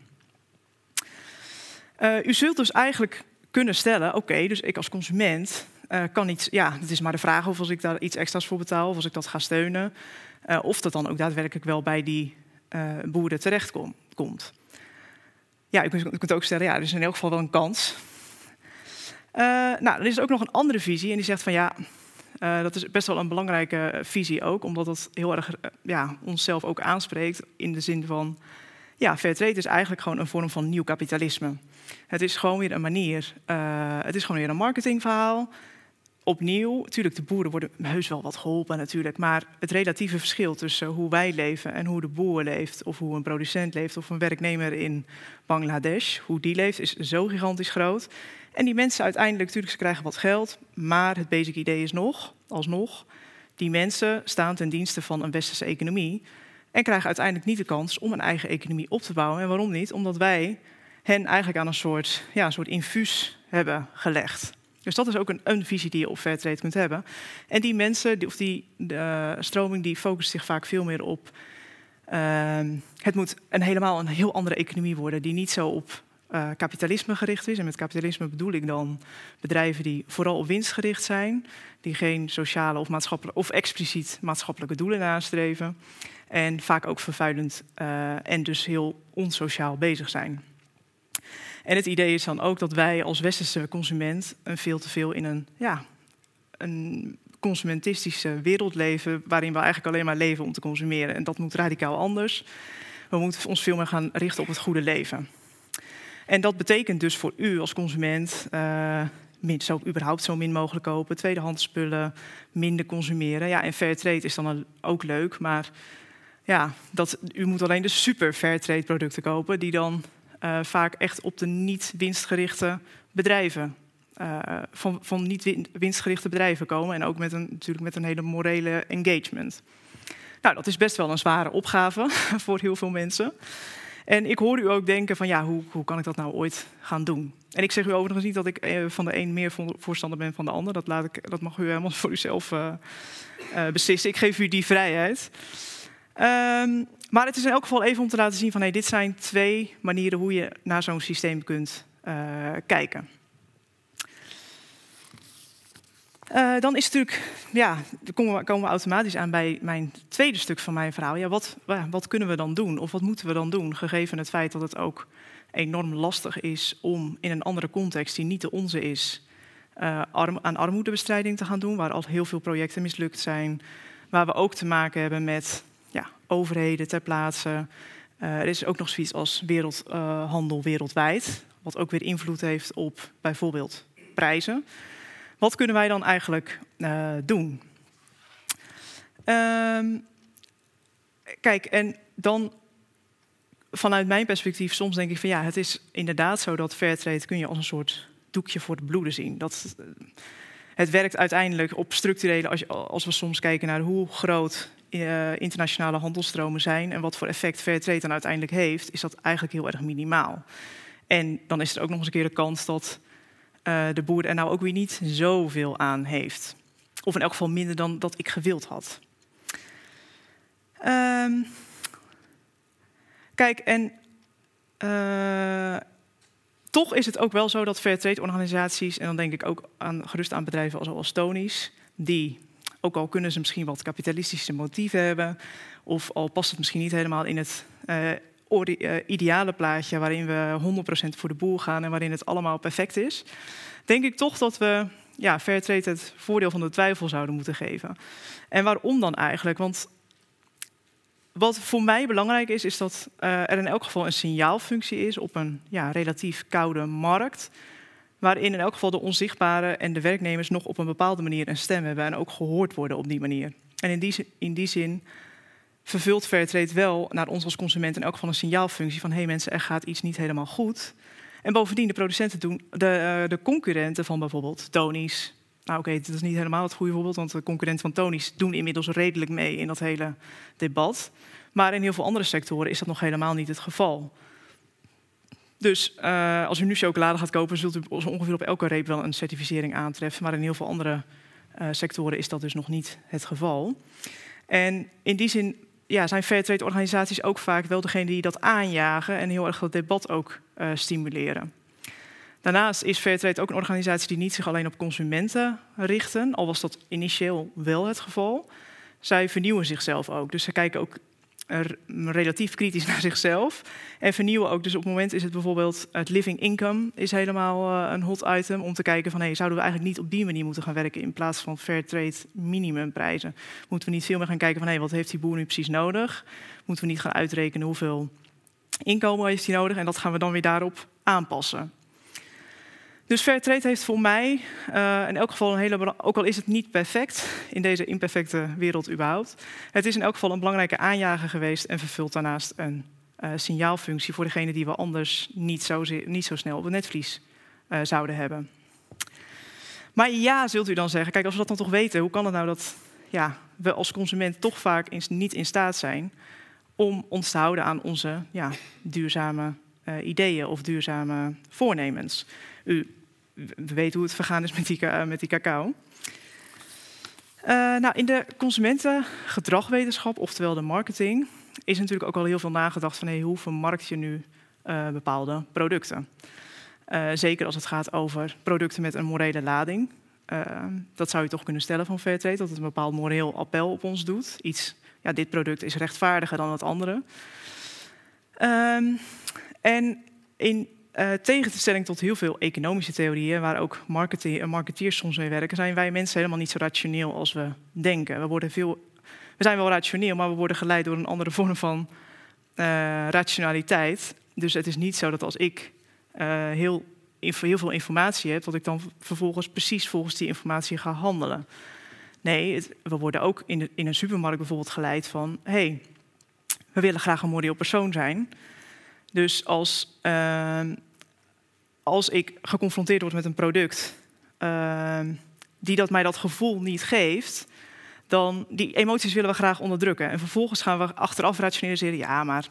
Uh, u zult dus eigenlijk kunnen stellen: oké, dus ik als consument uh, kan iets. Ja, het is maar de vraag of als ik daar iets extra's voor betaal, of als ik dat ga steunen, of dat dan ook daadwerkelijk wel bij die boeren terecht kom, komt. Ja, u kunt, u kunt ook stellen: ja, er is in elk geval wel een kans. nou, er is ook nog een andere visie en die zegt van ja. Uh, dat is best wel een belangrijke visie ook, omdat het heel erg uh, ja, onszelf ook aanspreekt in de zin van, ja, fairtrade is eigenlijk gewoon een vorm van nieuw kapitalisme. Het is gewoon weer een manier, het is gewoon weer een marketingverhaal. Opnieuw, natuurlijk, de boeren worden heus wel wat geholpen natuurlijk, maar het relatieve verschil tussen hoe wij leven en hoe de boer leeft, of hoe een producent leeft, of een werknemer in Bangladesh, hoe die leeft, is zo gigantisch groot. En die mensen uiteindelijk, natuurlijk, ze krijgen wat geld, maar het basic idee is nog, alsnog, die mensen staan ten dienste van een westerse economie en krijgen uiteindelijk niet de kans om een eigen economie op te bouwen. En waarom niet? Omdat wij hen eigenlijk aan een soort, ja, een soort infuus hebben gelegd. Dus dat is ook een, een visie die je op Fairtrade kunt hebben. En die mensen, of die de stroming, die focust zich vaak veel meer op... Uh, het moet een helemaal een heel andere economie worden... die niet zo op uh, kapitalisme gericht is. En met kapitalisme bedoel ik dan bedrijven die vooral op winst gericht zijn, die geen sociale of maatschappelijke of expliciet maatschappelijke doelen nastreven. En vaak ook vervuilend uh, en dus heel onsociaal bezig zijn. En het idee is dan ook dat wij als westerse consument een veel te veel in een, ja, een consumentistische wereld leven, waarin we eigenlijk alleen maar leven om te consumeren. En dat moet radicaal anders. We moeten ons veel meer gaan richten op het goede leven. En dat betekent dus voor u als consument min, zo, überhaupt zo min mogelijk kopen, tweedehands spullen, minder consumeren. Ja, en fair trade is dan ook leuk, maar ja, dat, u moet alleen de super fair trade producten kopen, die dan uh, vaak echt op de niet winstgerichte bedrijven, uh, van, van niet winstgerichte bedrijven komen. En ook met een, natuurlijk met een hele morele engagement. Nou, dat is best wel een zware opgave *laughs* voor heel veel mensen. En ik hoor u ook denken van ja, hoe, hoe kan ik dat nou ooit gaan doen? En ik zeg u overigens niet dat ik eh, van de een meer voorstander ben van de ander. Dat, laat ik, dat mag u helemaal *laughs* voor uzelf uh, uh, beslissen. Ik geef u die vrijheid. Um, maar het is in elk geval even om te laten zien van hey, dit zijn twee manieren hoe je naar zo'n systeem kunt kijken. Uh, dan is natuurlijk, ja, dan komen we, komen we, automatisch aan bij mijn tweede stuk van mijn verhaal. Ja, wat, wat kunnen we dan doen? Of wat moeten we dan doen? Gegeven het feit dat het ook enorm lastig is om in een andere context die niet de onze is, arm, aan armoedebestrijding te gaan doen, waar al heel veel projecten mislukt zijn, waar we ook te maken hebben met ja, overheden ter plaatse. Uh, er is ook nog zoiets als wereldhandel wereldwijd, wat ook weer invloed heeft op bijvoorbeeld prijzen. Wat kunnen wij dan eigenlijk uh, doen? Um, kijk, en dan vanuit mijn perspectief, soms denk ik van ja, het is inderdaad zo dat fairtrade kun je als een soort doekje voor de bloeden zien. Dat, het werkt uiteindelijk op structurele, als, als we soms kijken naar hoe groot uh, internationale handelstromen zijn en wat voor effect fairtrade dan uiteindelijk heeft, is dat eigenlijk heel erg minimaal. En dan is er ook nog eens een keer de kans dat uh, de boer er nou ook weer niet zoveel aan heeft. Of in elk geval minder dan dat ik gewild had. Um, kijk, en uh, toch is het ook wel zo dat fairtrade organisaties, en dan denk ik ook aan, gerust aan bedrijven als Tony's, die, ook al kunnen ze misschien wat kapitalistische motieven hebben, of al past het misschien niet helemaal in het uh, ideale plaatje waarin we 100% voor de boer gaan en waarin het allemaal perfect is, denk ik toch dat we ja, Fairtrade het voordeel van de twijfel zouden moeten geven. En waarom dan eigenlijk? Want wat voor mij belangrijk is, is dat uh, er in elk geval een signaalfunctie is op een ja, relatief koude markt. waarin in elk geval de onzichtbare en de werknemers nog op een bepaalde manier een stem hebben en ook gehoord worden op die manier. En in die, in die zin vervult Fairtrade wel naar ons als consument in elk geval een signaalfunctie van hé hey mensen, er gaat iets niet helemaal goed. En bovendien, de producenten doen, de, eh, de concurrenten van bijvoorbeeld Tony's. Nou oké, dit is niet helemaal het goede voorbeeld, want de concurrenten van Tony's doen inmiddels redelijk mee in dat hele debat. Maar in heel veel andere sectoren is dat nog helemaal niet het geval. Dus eh, als u nu chocolade gaat kopen, zult u ongeveer op elke reep wel een certificering aantreffen. Maar in heel veel andere eh, sectoren is dat dus nog niet het geval. En in die zin ja, zijn fairtrade organisaties ook vaak wel degene die dat aanjagen en heel erg dat debat ook eh, stimuleren. Daarnaast is Fairtrade ook een organisatie die niet zich alleen op consumenten richten, al was dat initieel wel het geval. Zij vernieuwen zichzelf ook. Dus ze kijken ook relatief kritisch *laughs* naar zichzelf. En vernieuwen ook. Dus op het moment is het bijvoorbeeld het living income is helemaal uh, een hot item. Om te kijken van hey, zouden we eigenlijk niet op die manier moeten gaan werken in plaats van fair trade minimumprijzen. Moeten we niet veel meer gaan kijken van hey, wat heeft die boer nu precies nodig? Moeten we niet gaan uitrekenen hoeveel inkomen heeft hij nodig? En dat gaan we dan weer daarop aanpassen. Dus Fairtrade heeft voor mij uh, in elk geval een hele, ook al is het niet perfect in deze imperfecte wereld überhaupt, het is in elk geval een belangrijke aanjager geweest en vervult daarnaast een uh, signaalfunctie voor degene die we anders niet zo, niet zo snel op het netvlies uh, zouden hebben. Maar ja, zult u dan zeggen, kijk, als we dat dan toch weten, hoe kan het nou dat ja, we als consument toch vaak niet in staat zijn om ons te houden aan onze ja, duurzame ideeën of duurzame voornemens? U we weten hoe het vergaan is met die, cacao. Uh, nou, in de consumentengedragwetenschap, oftewel de marketing, is natuurlijk ook al heel veel nagedacht van hey, hoe vermarkt je nu uh, bepaalde producten. Uh, zeker als het gaat over producten met een morele lading. dat zou je toch kunnen stellen van Fairtrade, dat het een bepaald moreel appel op ons doet. Iets, ja, dit product is rechtvaardiger dan het andere. en in uh, tegenstelling tot heel veel economische theorieën, waar ook marketeer, marketeers soms mee werken, zijn wij mensen helemaal niet zo rationeel als we denken. We, worden veel, we zijn wel rationeel, maar we worden geleid door een andere *laughs* vorm van uh, rationaliteit. Dus het is niet zo dat als ik uh, heel, heel veel informatie heb, dat ik dan vervolgens precies volgens die informatie ga handelen. Nee, we worden ook in, in een supermarkt bijvoorbeeld geleid van: hé, hey, we willen graag een moreel persoon zijn. Dus als, uh, als ik geconfronteerd word met een product uh, die dat mij dat gevoel niet geeft, dan die emoties willen we graag onderdrukken. En vervolgens gaan we achteraf rationaliseren, ja, maar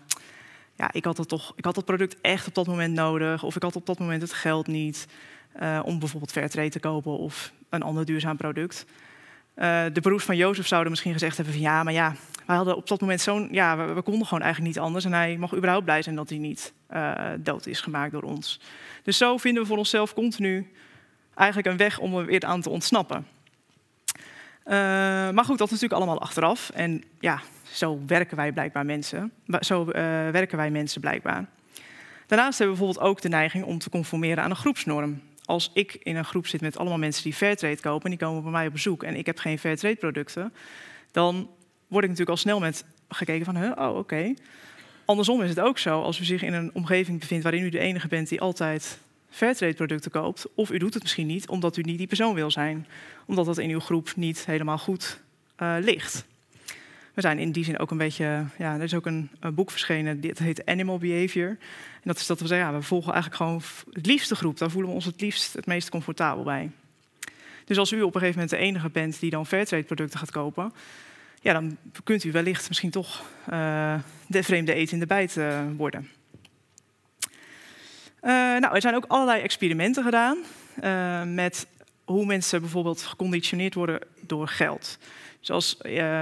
ja, ik, had dat toch, ik had dat product echt op dat moment nodig, of ik had op dat moment het geld niet uh, om bijvoorbeeld Fairtrade te kopen of een ander duurzaam product. Uh, de broers van Jozef zouden misschien gezegd hebben van ja, maar ja, wij hadden op dat moment zo'n, ja, we, we, konden gewoon eigenlijk niet anders en hij mag überhaupt blij zijn dat hij niet uh, dood is gemaakt door ons. Dus zo vinden we voor onszelf continu eigenlijk een weg om er weer aan te ontsnappen. Uh, maar goed, dat is natuurlijk allemaal achteraf. En ja, zo werken wij blijkbaar mensen. Zo werken wij mensen blijkbaar. Daarnaast hebben we bijvoorbeeld ook de neiging om te conformeren aan een groepsnorm. Als ik in een groep zit met allemaal mensen die Fairtrade kopen en die komen bij mij op bezoek en ik heb geen Fairtrade producten, dan word ik natuurlijk al snel met gekeken van, huh, oh oké. Andersom is het ook zo, als u zich in een omgeving bevindt waarin u de enige bent die altijd Fairtrade producten koopt, of u doet het misschien niet omdat u niet die persoon wil zijn, omdat dat in uw groep niet helemaal goed uh, ligt. We zijn in die zin ook een beetje, ja, er is ook een, boek verschenen, dit heet Animal Behavior. En dat is dat we zeggen, ja, we volgen eigenlijk gewoon het liefste groep, daar voelen we ons het liefst het meest comfortabel bij. Dus als u op een gegeven moment de enige bent die dan Fairtrade producten gaat kopen, ja, dan kunt u wellicht misschien toch uh, de vreemde eten in de bijt uh, worden. Uh, nou, er zijn ook allerlei experimenten gedaan met hoe mensen bijvoorbeeld geconditioneerd worden door geld. Dus als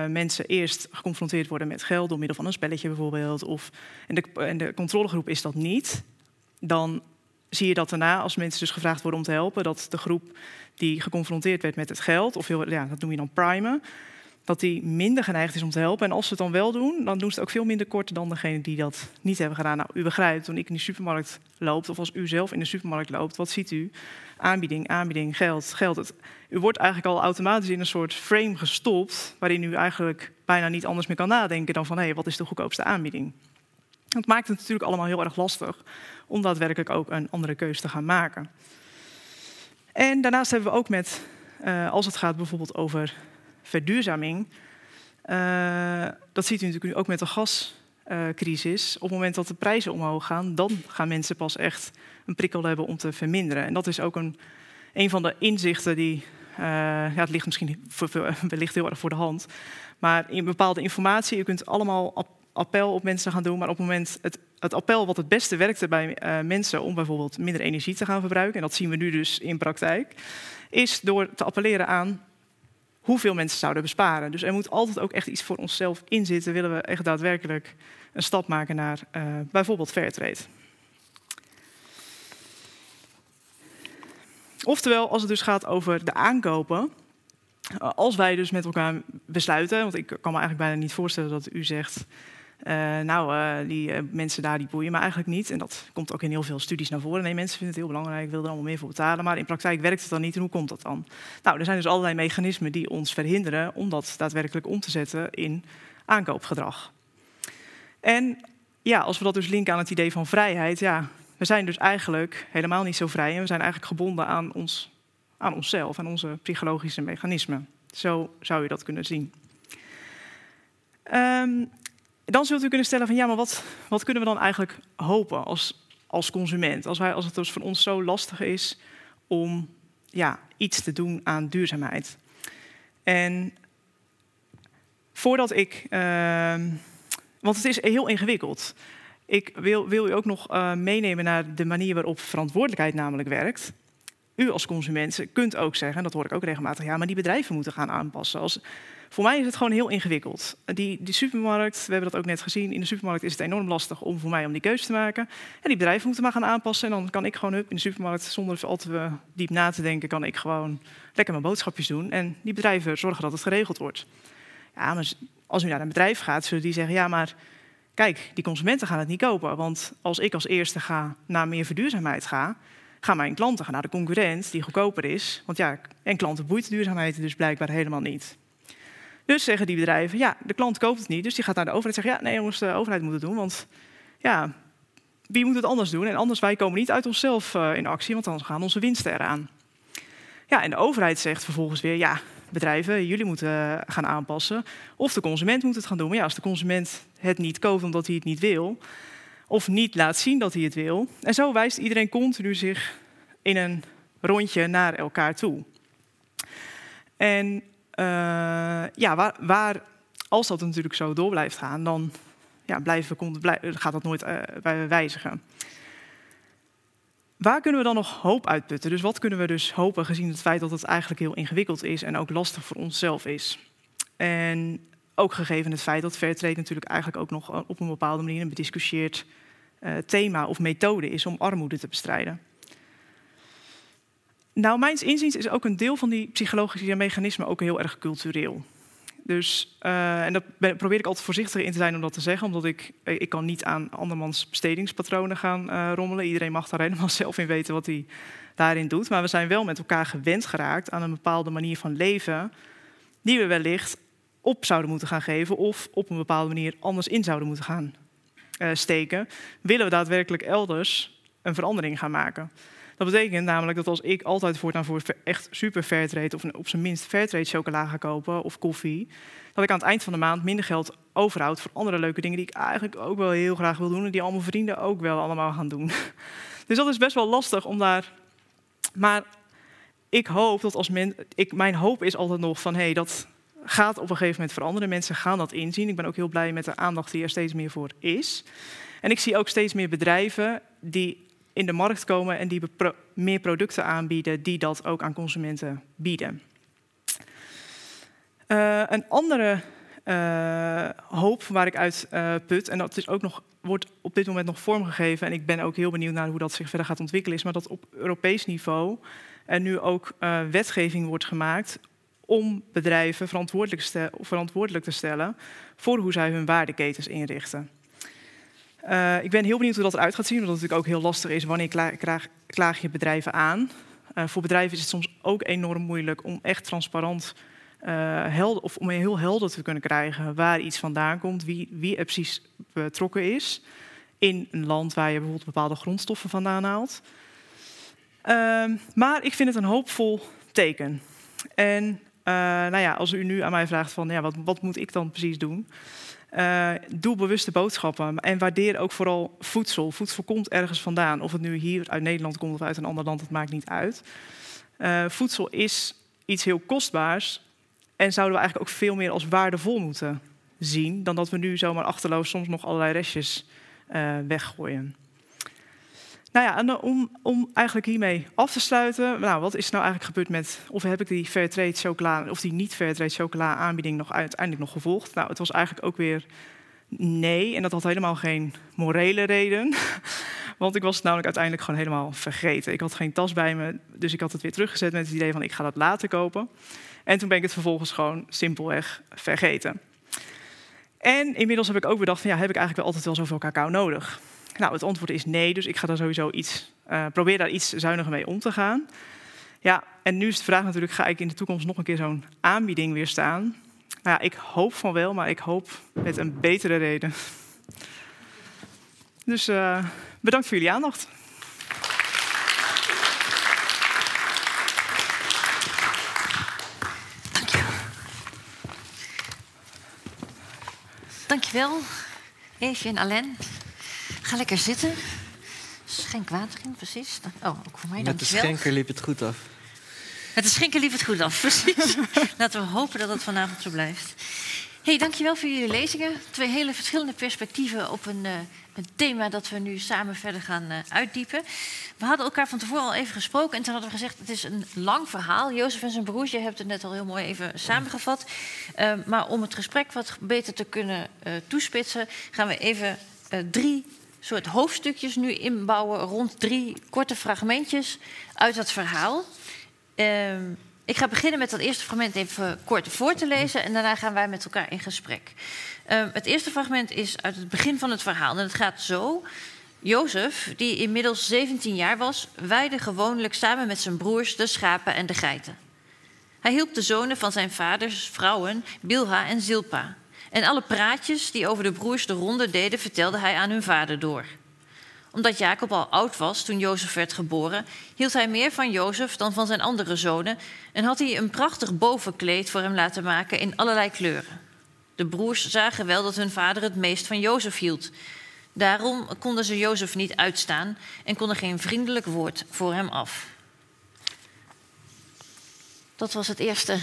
mensen eerst geconfronteerd worden met geld door middel van een spelletje bijvoorbeeld, of, en, de, en de controlegroep is dat niet, dan zie je dat daarna, als mensen dus gevraagd worden om te helpen, dat de groep die geconfronteerd werd met het geld, of heel, ja, dat noem je dan primen, dat die minder geneigd is om te helpen. En als ze het dan wel doen, dan doen ze het ook veel minder kort dan degene die dat niet hebben gedaan. Nou, u begrijpt, toen ik in de supermarkt loop, of als u zelf in de supermarkt loopt, wat ziet u? Aanbieding, aanbieding, geld, geld. U wordt eigenlijk al automatisch in een soort frame gestopt, waarin u eigenlijk bijna niet anders meer kan nadenken dan van hé, hey, wat is de goedkoopste aanbieding? Dat maakt het natuurlijk allemaal heel erg lastig om daadwerkelijk ook een andere keuze te gaan maken. En daarnaast hebben we ook met, uh, als het gaat bijvoorbeeld over verduurzaming, uh, dat ziet u natuurlijk nu ook met de gascrisis. Op het moment dat de prijzen omhoog gaan, dan gaan mensen pas echt een prikkel hebben om te verminderen. En dat is ook een, een van de inzichten die, uh, ja, het ligt misschien *laughs* wellicht heel erg voor de hand, maar in bepaalde informatie, u kunt allemaal appel op mensen gaan doen, maar op het moment het, het appel wat het beste werkte bij uh, mensen om bijvoorbeeld minder energie te gaan verbruiken, en dat zien we nu dus in praktijk, is door te appelleren aan hoeveel mensen zouden besparen. Dus er moet altijd ook echt iets voor onszelf in zitten, willen we echt daadwerkelijk een stap maken naar uh, bijvoorbeeld Fairtrade. Oftewel, als het dus gaat over de aankopen, eh, als wij dus met elkaar besluiten, want ik kan me eigenlijk bijna niet voorstellen dat u zegt, uh, nou, uh, die uh, mensen daar die boeien me eigenlijk niet. En dat komt ook in heel veel studies naar voren. Nee, mensen vinden het heel belangrijk, willen er allemaal meer voor betalen. Maar in praktijk werkt het dan niet. En hoe komt dat dan? Nou, er zijn dus allerlei mechanismen die ons verhinderen om dat daadwerkelijk om te zetten in aankoopgedrag. En ja, als we dat dus linken aan het idee van vrijheid, ja, we zijn dus eigenlijk helemaal niet zo vrij. En we zijn eigenlijk gebonden aan, ons, aan onszelf, aan onze psychologische mechanismen. Zo zou je dat kunnen zien. Um, dan zult u kunnen stellen van ja, maar wat, wat kunnen we dan eigenlijk hopen als, als consument? Als, als het dus voor ons zo lastig is om ja, iets te doen aan duurzaamheid. En voordat ik, uh, want het is heel ingewikkeld. Ik wil, wil u ook nog uh, meenemen naar de manier waarop verantwoordelijkheid namelijk werkt. U als consument kunt ook zeggen, en dat hoor ik ook regelmatig, ja, maar die bedrijven moeten gaan aanpassen. Als, voor mij is het gewoon heel ingewikkeld. Die, die supermarkt, we hebben dat ook net gezien, in de supermarkt is het enorm lastig om voor mij om die keuze te maken. En die bedrijven moeten maar gaan aanpassen. En dan kan ik gewoon up in de supermarkt, zonder al te diep na te denken, kan ik gewoon lekker mijn boodschapjes doen. En die bedrijven zorgen dat het geregeld wordt. Ja, maar als u naar een bedrijf gaat, zullen die zeggen, ja, maar kijk, die consumenten gaan het niet kopen. Want als ik als eerste ga naar meer verduurzaamheid ga, gaan mijn klanten gaan naar de concurrent die goedkoper is. Want ja, en klanten boeit duurzaamheid dus blijkbaar helemaal niet. Dus zeggen die bedrijven, ja, de klant koopt het niet. Dus die gaat naar de overheid en zegt, ja, nee jongens, de overheid moet het doen. Want ja, wie moet het anders doen? En anders, wij komen niet uit onszelf uh, in actie, want dan gaan onze winsten eraan. Ja, en de overheid zegt vervolgens weer, ja, bedrijven, jullie moeten uh, gaan aanpassen. Of de consument moet het gaan doen. Maar ja, als de consument het niet koopt omdat hij het niet wil, of niet laat zien dat hij het wil. En zo wijst iedereen continu zich in een rondje naar elkaar toe. En ja, waar, waar, als dat natuurlijk zo door blijft gaan, dan ja, blijven, blijven, gaat dat nooit uh, wijzigen. Waar kunnen we dan nog hoop uitputten? Dus wat kunnen we dus hopen gezien het feit dat het eigenlijk heel ingewikkeld is en ook lastig voor onszelf is? En ook gegeven het feit dat Fairtrade natuurlijk eigenlijk ook nog op een bepaalde manier een bediscussieerd thema of methode is om armoede te bestrijden. Nou, mijns inziens is ook een deel van die psychologische mechanismen ook heel erg cultureel. Dus, uh, en dat probeer ik altijd voorzichtig in te zijn om dat te zeggen, omdat ik, eh, ik kan niet aan andermans bestedingspatronen gaan uh, rommelen. Iedereen mag daar *laughs* helemaal zelf in weten wat hij daarin doet. Maar we zijn wel met elkaar gewend geraakt aan een bepaalde manier van leven, die we wellicht op zouden moeten gaan geven of op een bepaalde manier anders in zouden moeten gaan steken. Willen we daadwerkelijk elders een verandering gaan maken? Dat betekent namelijk dat als ik altijd voortaan voor echt super fair trade... of op zijn minst fair trade chocola ga kopen of koffie... dat ik aan het eind van de maand minder geld overhoud voor andere leuke dingen... die ik eigenlijk ook wel heel graag wil doen... en die al mijn vrienden ook wel allemaal gaan doen. *laughs* Dus dat is best wel lastig om daar... Maar ik hoop dat als men... Ik, mijn hoop is altijd nog van... Hey, dat gaat op een gegeven moment veranderen. Mensen gaan dat inzien. Ik ben ook heel blij met de aandacht die er steeds meer voor is. En ik zie ook steeds meer bedrijven die in de markt komen en die meer producten aanbieden die dat ook aan consumenten bieden. Uh, een andere uh, hoop waar ik uit uh, put, en dat is ook nog, wordt op dit moment nog vormgegeven, en ik ben ook heel benieuwd naar hoe dat zich verder gaat ontwikkelen, is maar dat op Europees niveau er nu ook wetgeving wordt gemaakt om bedrijven verantwoordelijk, verantwoordelijk te stellen voor hoe zij hun waardeketens inrichten. Uh, ik ben heel benieuwd hoe dat eruit gaat zien, omdat het natuurlijk ook heel lastig is wanneer klaag, je bedrijven aan. Uh, voor bedrijven is het soms ook enorm moeilijk om echt transparant helder, of om heel helder te kunnen krijgen waar iets vandaan komt, wie, wie er precies betrokken is in een land waar je bijvoorbeeld bepaalde grondstoffen vandaan haalt. Ehm, maar ik vind het een hoopvol teken. En eh, nou ja, als u nu aan mij vraagt van ja, wat, wat moet ik dan precies doen? Uh, doe bewuste boodschappen en waardeer ook vooral voedsel. Voedsel komt ergens vandaan. Of het nu hier uit Nederland komt of uit een ander land, het maakt niet uit. Uh, voedsel is iets heel kostbaars en zouden we eigenlijk ook veel meer als waardevol moeten zien dan dat we nu zomaar achterloos soms nog allerlei restjes uh, weggooien. Nou ja, en om, om eigenlijk hiermee af te sluiten, nou, wat is nou eigenlijk gebeurd met, of heb ik die Fairtrade chocola, of die niet Fairtrade chocola aanbieding nog uiteindelijk nog gevolgd? Nou, het was eigenlijk ook weer nee, en dat had helemaal geen morele reden. *laughs* Want ik was het namelijk uiteindelijk gewoon helemaal vergeten. Ik had geen tas bij me, dus ik had het weer teruggezet met het idee van ik ga dat later kopen. En toen ben ik het vervolgens gewoon simpelweg vergeten. En inmiddels heb ik ook bedacht van ja, heb ik eigenlijk wel altijd wel zoveel cacao nodig? Nou, het antwoord is nee, dus ik ga daar sowieso iets, uh, probeer daar iets zuiniger mee om te gaan. Ja, en nu is de vraag natuurlijk, ga ik in de toekomst nog een keer zo'n aanbieding weer staan? Nou ja, ik hoop van wel, maar ik hoop met een betere reden. Dus uh, bedankt voor jullie aandacht. Dankjewel. Dankjewel, Eefje en Alain. Ga lekker zitten. Schenk water in, precies. Oh, ook voor mij, Met de schenker liep het goed af. Met de schenker liep het goed af, *laughs* precies. Laten we hopen dat het vanavond zo blijft. hey, dankjewel voor jullie lezingen. Twee hele verschillende perspectieven op een, uh, een thema dat we nu samen verder gaan uh, uitdiepen. We hadden elkaar van tevoren al even gesproken en toen hadden we gezegd... het is een lang verhaal. Jozef en zijn broers, je hebt het net al heel mooi even samengevat. Uh, maar om het gesprek wat beter te kunnen toespitsen... gaan we even drie soort hoofdstukjes nu inbouwen rond drie korte fragmentjes uit dat verhaal. Uh, ik ga beginnen met dat eerste fragment even kort voor te lezen en daarna gaan wij met elkaar in gesprek. Uh, het eerste fragment is uit het begin van het verhaal en het gaat zo. Jozef, die inmiddels 17 jaar was, weide gewoonlijk samen met zijn broers de schapen en de geiten. Hij hielp de zonen van zijn vaders vrouwen, Bilha en Zilpa. En alle praatjes die over de broers de ronde deden, vertelde hij aan hun vader door. Omdat Jacob al oud was toen Jozef werd geboren, hield hij meer van Jozef dan van zijn andere zonen en had hij een prachtig bovenkleed voor hem laten maken in allerlei kleuren. De broers zagen wel dat hun vader het meest van Jozef hield. Daarom konden ze Jozef niet uitstaan en konden geen vriendelijk woord voor hem af. Dat was het eerste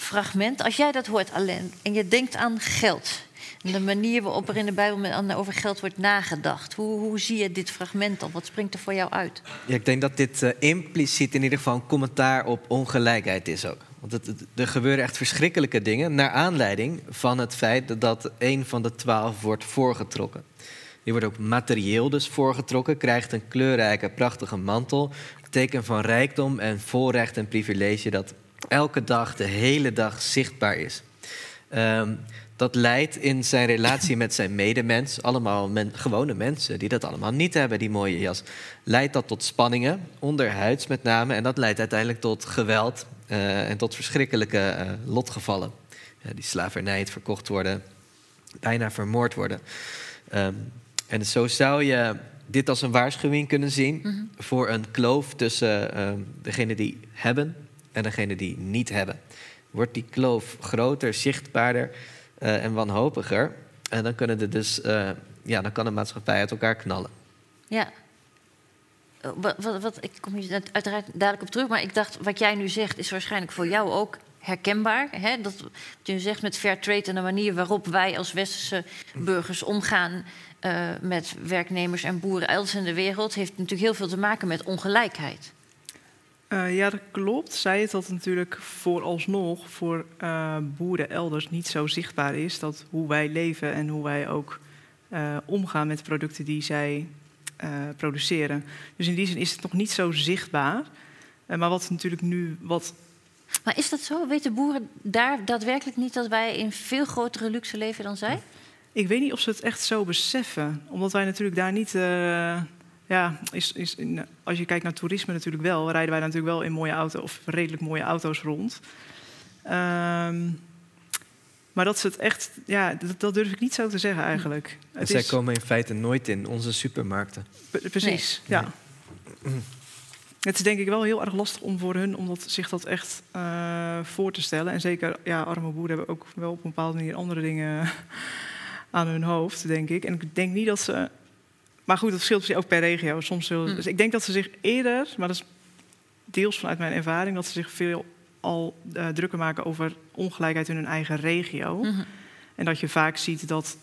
fragment. Als jij dat hoort, alleen en je denkt aan geld. De manier waarop er in de Bijbel over geld wordt nagedacht. Hoe, hoe zie je dit fragment dan? Wat springt er voor jou uit? Ja, ik denk dat dit uh, impliciet in ieder geval een commentaar op ongelijkheid is ook. Want er gebeuren echt verschrikkelijke dingen naar aanleiding van het feit dat een van de twaalf wordt voorgetrokken. Die wordt ook materieel dus voorgetrokken, krijgt een kleurrijke, prachtige mantel. Teken van rijkdom en voorrecht en privilege dat elke dag, de hele dag zichtbaar is. Um, dat leidt in zijn relatie met zijn medemens, allemaal men, gewone mensen die dat allemaal niet hebben, die mooie jas, leidt dat tot spanningen, onderhuids met name, en dat leidt uiteindelijk tot geweld uh, en tot verschrikkelijke uh, lotgevallen. Ja, die slavernij, het verkocht worden, bijna vermoord worden. Um, en zo zou je dit als een waarschuwing kunnen zien mm -hmm. voor een kloof tussen uh, degenen die hebben en degene die niet hebben. Wordt die kloof groter, zichtbaarder uh, en wanhopiger. En dan, kunnen de dus, uh, ja, dan kan de maatschappij uit elkaar knallen. Ja. Wat, wat, wat, ik kom hier uiteraard dadelijk op terug, maar ik dacht, wat jij nu zegt, is waarschijnlijk voor jou ook herkenbaar. Hè? Dat, wat je zegt met fair trade en de manier waarop wij als westerse burgers omgaan uh, met werknemers en boeren elders in de wereld, heeft natuurlijk heel veel te maken met ongelijkheid. Uh, ja, dat klopt. Zij het dat natuurlijk vooralsnog voor uh, boeren elders niet zo zichtbaar is. Dat hoe wij leven en hoe wij ook uh, omgaan met de producten die zij produceren. Dus in die zin is het nog niet zo zichtbaar. maar wat natuurlijk nu. Wat... Maar is dat zo? Weten boeren daar daadwerkelijk niet dat wij in veel grotere luxe leven dan zij? Ik weet niet of ze het echt zo beseffen. Omdat wij natuurlijk daar niet ja, is, is in, als je kijkt naar toerisme natuurlijk wel, rijden wij natuurlijk wel in mooie auto's of redelijk mooie auto's rond. Um, maar dat ze het echt, ja, dat, dat, durf ik niet zo te zeggen eigenlijk. Het zij is... komen in feite nooit in onze supermarkten. P precies, nee. ja. Nee. *clears throat* het is denk ik wel heel erg lastig om voor hun om dat, zich dat echt eh, voor te stellen. En zeker, ja, arme boeren hebben ook wel op een bepaalde manier andere dingen *laughs* aan hun hoofd, denk ik. En ik denk niet dat ze. Maar goed, dat verschilt ook per regio. Soms zullen, Mm. Dus ik denk dat ze zich eerder, maar dat is deels vanuit mijn ervaring, dat ze zich veel al eh, drukker maken over ongelijkheid in hun eigen regio. Mhm. En dat je vaak ziet dat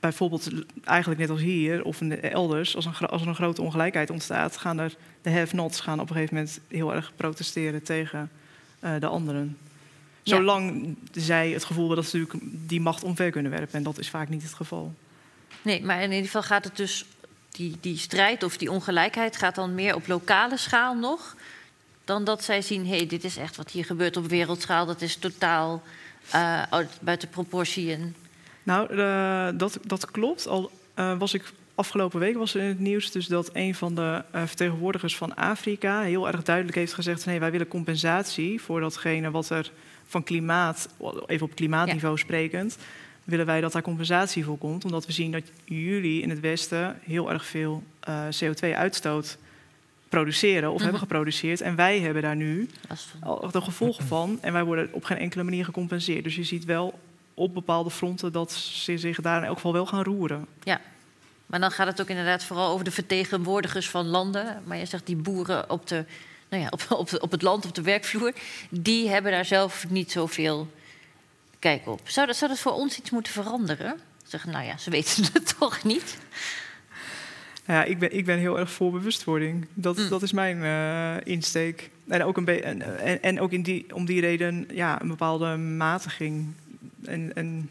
bijvoorbeeld, eigenlijk net als hier of elders, als, een, als er een grote ongelijkheid ontstaat, gaan er de have-nots gaan op een gegeven moment heel erg protesteren tegen eh, de anderen. Ja. Zolang zij het gevoel hebben dat ze natuurlijk die macht omver kunnen werpen. En dat is vaak niet het geval. Nee, maar in ieder geval gaat het dus... Die, die strijd of die ongelijkheid gaat dan meer op lokale schaal nog... dan dat zij zien, hé, hey, dit is echt wat hier gebeurt op wereldschaal. Dat is totaal uit- buiten proportie. En, Nou, eh, dat, dat klopt. Al eh, was ik afgelopen week was er in het nieuws dus dat een van de vertegenwoordigers van Afrika heel erg duidelijk heeft gezegd: nee, wij willen compensatie voor datgene wat er van klimaat, even op klimaatniveau sprekend, willen wij dat daar compensatie voor komt, omdat we zien dat jullie in het Westen heel erg veel eh, CO2-uitstoot produceren of Mhm. hebben geproduceerd en wij hebben daar nu de gevolgen *clears throat* van. En wij worden op geen enkele manier gecompenseerd. Dus je ziet wel op bepaalde fronten dat ze zich daar in elk geval wel gaan roeren. Maar dan gaat het ook inderdaad vooral over de vertegenwoordigers van landen. Maar je zegt die boeren op, de, nou ja, op, op, op het land, op de werkvloer... die hebben daar zelf niet zoveel kijk op. Zou dat, zou dat voor ons iets moeten veranderen? Zeggen, nou ja, ze weten *laughs* het toch niet. Ja, ik ben, ik ben heel erg voor bewustwording. Dat, Mm. dat is mijn eh, insteek. En ook, een en, en, en ook in die, om die reden ja, een bepaalde matiging. En, en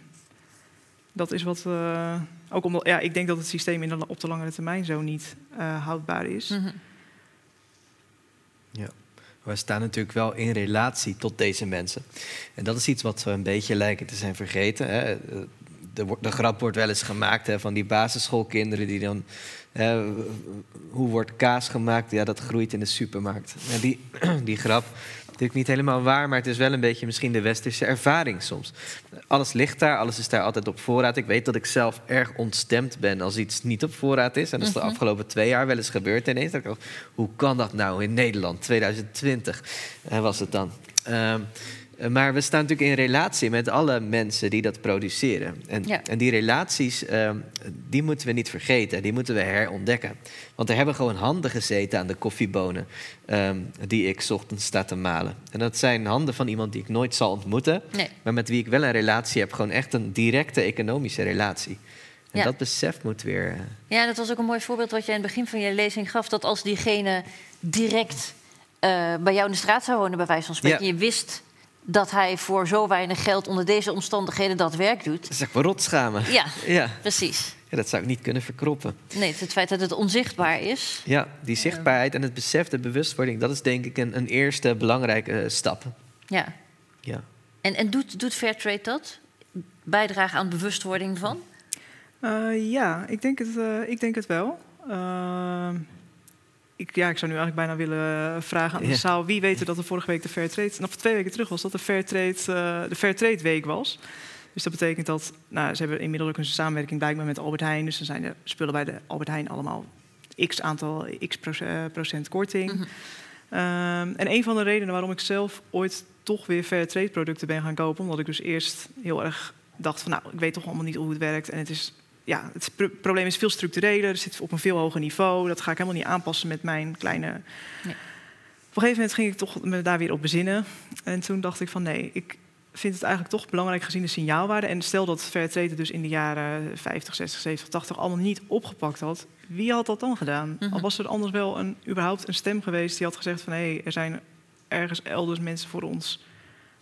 dat is wat. eh, ook omdat ja, ik denk dat het systeem in de, op de langere termijn zo niet eh, houdbaar is. Mhm. We staan natuurlijk wel in relatie tot deze mensen. En dat is iets wat we een beetje lijken te zijn vergeten. Hè. De, wo- de grap wordt wel eens gemaakt hè, van die basisschoolkinderen die dan. hè, hoe wordt kaas gemaakt? Ja, dat groeit in de supermarkt. Die, *clears throat* die grap natuurlijk niet helemaal waar, maar het is wel een beetje misschien de westerse ervaring soms. Alles ligt daar, alles is daar altijd op voorraad. Ik weet dat ik zelf erg ontstemd ben als iets niet op voorraad is. En dat is de Mhm. afgelopen twee jaar wel eens gebeurd ineens. Ik hoe kan dat nou in Nederland, 2020 eh, was het dan. Ehm, eh, maar we staan natuurlijk in relatie met alle mensen die dat produceren. En, Ja. en die relaties, ehm, die moeten we niet vergeten. Die moeten we herontdekken. Want er hebben gewoon handen gezeten aan de koffiebonen... ehm, die ik ochtends sta te malen. En dat zijn handen van iemand die ik nooit zal ontmoeten... Nee. maar met wie ik wel een relatie heb. Gewoon echt een directe economische relatie. En Ja. dat besef moet weer... eh, Ja, dat was ook een mooi voorbeeld wat jij in het begin van je lezing gaf. Dat als diegene direct eh, bij jou in de straat zou wonen, bij wijze van spreken... Ja. je wist dat hij voor zo weinig geld onder deze omstandigheden dat werk doet... Dat zou ik me rot schamen. Ja, Ja. precies. ja, dat zou ik niet kunnen verkroppen. Nee, het feit dat het onzichtbaar is. Ja, die zichtbaarheid en het besef, de bewustwording... dat is denk ik een, een eerste belangrijke eh, stap. Ja. Ja. En, en doet, doet Fairtrade dat? Bijdragen aan bewustwording van? Eh, ja, ik denk het, eh, ik denk het wel. Ehm, ik, ja, ik zou nu eigenlijk bijna willen vragen aan de Ja. zaal... wie weet dat er vorige week de Fairtrade... of twee weken terug was, dat de Fairtrade, eh de Fairtrade Week was. Dus dat betekent dat... Nou, ze hebben inmiddels ook een samenwerking blijkbaar met Albert Heijn... dus dan zijn de spullen bij de Albert Heijn allemaal x aantal, x eh, procent korting. Mhm. Ehm, en een van de redenen waarom ik zelf ooit toch weer Fairtrade producten ben gaan kopen... omdat ik dus eerst heel erg dacht van... nou, ik weet toch allemaal niet hoe het werkt en het is ja, het pro- probleem is veel structureler. Zit op een veel hoger niveau. Dat ga ik helemaal niet aanpassen met mijn kleine. Nee. Op een gegeven moment ging ik toch me daar weer op bezinnen. En toen dacht ik van nee, ik vind het eigenlijk toch belangrijk gezien de signaalwaarde. En stel dat Fairtrade het dus in de jaren 50, 60, 70, 80 allemaal niet opgepakt had. Wie had dat dan gedaan? Mhm. Al was er anders wel een, überhaupt een stem geweest die had gezegd van hé, er zijn ergens elders mensen voor ons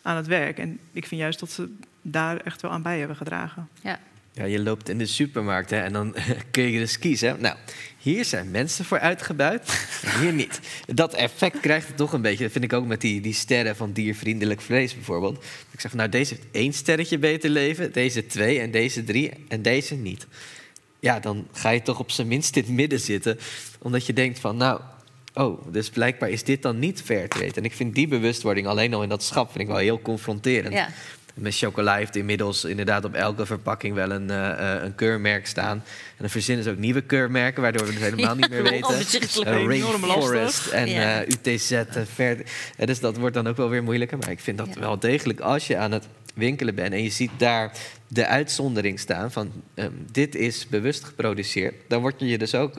aan het werk. En ik vind juist dat ze daar echt wel aan bij hebben gedragen. Ja, je loopt in de supermarkt hè, en dan *laughs* kun je dus kiezen. Nou, hier zijn mensen voor uitgebuit, hier niet. Dat effect krijgt het toch een beetje. Dat vind ik ook met die, die sterren van diervriendelijk vlees bijvoorbeeld. Ik zeg nou, deze heeft één sterretje beter leven, deze twee en deze drie en deze niet. Ja, dan ga je toch op zijn minst in het midden zitten. Omdat je denkt van, nou, oh, dus blijkbaar is dit dan niet fair trade. En ik vind die bewustwording alleen al in dat schap vind ik wel heel confronterend. Ja. Met chocola heeft inmiddels inderdaad op elke verpakking wel een, eh, eh, een keurmerk staan. En dan verzinnen ze ook nieuwe keurmerken, waardoor we het helemaal *laughs* niet meer weten. Overzichtelijk. Eh, Enorm Rainforest en eh, UTZ. en verder. Dus dat wordt dan ook wel weer moeilijker. Maar ik vind dat wel degelijk als je aan het winkelen bent en je ziet daar de uitzondering staan van ehm, dit is bewust geproduceerd, dan word je je dus ook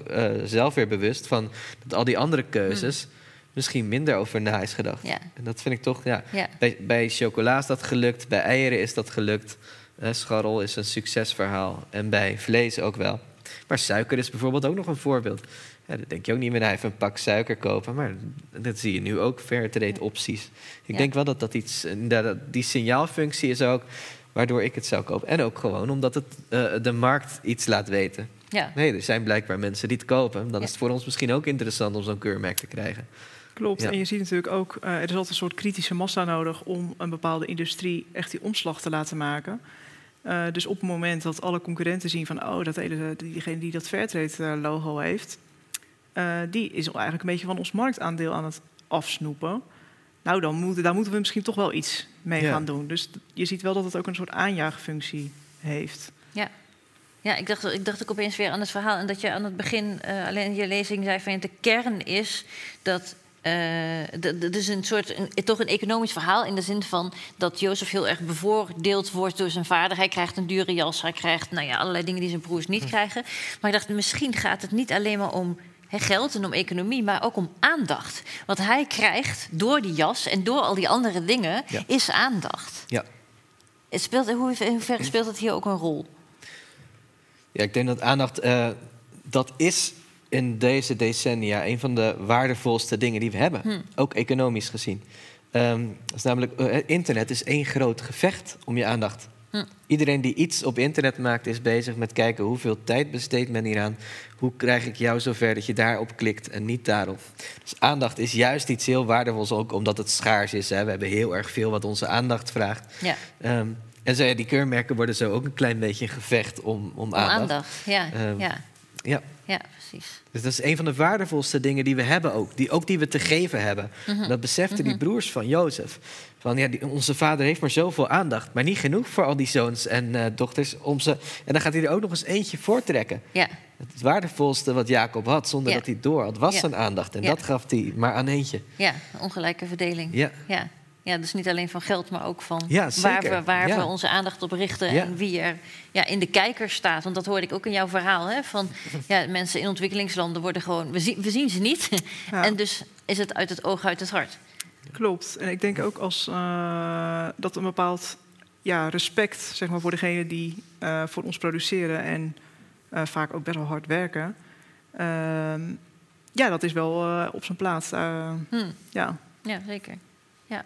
zelf weer bewust van dat al die andere keuzes misschien minder over na is gedacht. Ja. En dat vind ik toch, ja. Ja. Bij, bij chocola is dat gelukt, bij eieren is dat gelukt. Eh, scharrel is een succesverhaal en bij vlees ook wel. Maar suiker is bijvoorbeeld ook nog een voorbeeld. Ja, dan denk je ook niet meer naar even een pak suiker kopen. Maar dat zie je nu ook, fairtrade opties. Ik Ja. denk wel dat dat iets, eh, dat die signaalfunctie is ook waardoor ik het zou kopen. En ook gewoon omdat het eh, de markt iets laat weten. Ja. Nee, er zijn blijkbaar mensen die het kopen. Dan Ja. is het voor ons misschien ook interessant om zo'n keurmerk te krijgen. Klopt. Ja. En je ziet natuurlijk ook, eh, er is altijd een soort kritische massa nodig om een bepaalde industrie echt die omslag te laten maken. Eh, dus op het moment dat alle concurrenten zien van, oh, dat hele, diegene die dat Fairtrade eh, logo heeft, eh, die is eigenlijk een beetje van ons marktaandeel aan het afsnoepen. Nou, dan moeten, daar moeten we misschien toch wel iets mee Ja. gaan doen. Dus je ziet wel dat het ook een soort aanjaagfunctie heeft. Ja, ik dacht, ik dacht ook opeens weer aan het verhaal. En dat je aan het begin eh, alleen in je lezing zei van de kern is dat. Eh d- d- dus een soort, een, toch een economisch verhaal in de zin van dat Jozef heel erg bevoordeeld wordt door zijn vader. Hij krijgt een dure jas, hij krijgt nou ja, allerlei dingen die zijn broers niet krijgen. Maar ik dacht, misschien gaat het niet alleen maar om geld en om economie, maar ook om aandacht. Wat hij krijgt door die jas en door al die andere dingen, Ja. is aandacht. Ja. Het speelt, hoe, in hoeverre speelt dat hier ook een rol? Ja, ik denk dat aandacht, eh, dat is in deze decennia een van de waardevolste dingen die we hebben. Hm. Ook economisch gezien. Ehm, dat is namelijk, eh, internet is één groot gevecht om je aandacht. Hm. Iedereen die iets op internet maakt is bezig met kijken hoeveel tijd besteedt men hieraan. Hoe krijg ik jou zover dat je daarop klikt en niet daarop. Dus aandacht is juist iets heel waardevols, ook omdat het schaars is. Hè. We hebben heel erg veel wat onze aandacht vraagt. Ja, Ehm, en zo, ja, die keurmerken worden zo ook een klein beetje een gevecht om, om om aandacht. aandacht. Ja, Ehm, ja, Ja, ja, precies. dus dat is een van de waardevolste dingen die we hebben ook. Die, ook die we te geven hebben. Mhm. Dat beseften die broers van Jozef. Van ja, die- onze vader heeft maar zoveel aandacht. Maar niet genoeg voor al die zoons en eh, dochters. Om ze, en dan gaat hij er ook nog eens eentje voortrekken. Ja, Het waardevolste wat Jacob had, zonder Ja. dat hij het door had, was zijn aandacht. En dat gaf hij maar aan eentje. ja, ongelijke verdeling. Ja. Ja. Ja, dus niet alleen van geld, maar ook van Ja, waar, we, waar Ja. we onze aandacht op richten Ja. en wie er ja, in de kijker staat. Want dat hoorde ik ook in jouw verhaal. Hè, van ja, mensen in ontwikkelingslanden worden gewoon, we, zien we zien ze niet. Ja. *laughs* En dus is het uit het oog, uit het hart. Klopt. En ik denk ook als, eh, dat een bepaald ja, respect zeg maar, voor degenen die eh, voor ons produceren en eh, vaak ook best wel hard werken. ehm, ja, dat is wel eh, op zijn plaats. Eh, Hm. ja. Ja, zeker.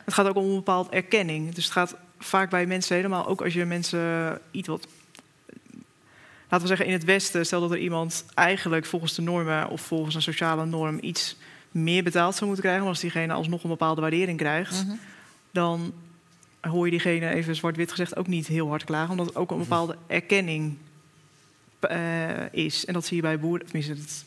Het gaat ook om een bepaald erkenning. Dus het gaat vaak bij mensen helemaal, ook als je mensen iets wat. Laten we zeggen, in het Westen, stel dat er iemand eigenlijk volgens de normen of volgens een sociale norm iets meer betaald zou moeten krijgen, maar als diegene alsnog een bepaalde waardering krijgt, Mhm. dan hoor je diegene, even zwart-wit gezegd, ook niet heel hard klagen, omdat het ook een bepaalde erkenning eh, is. En dat zie je bij boeren. Tenminste, het,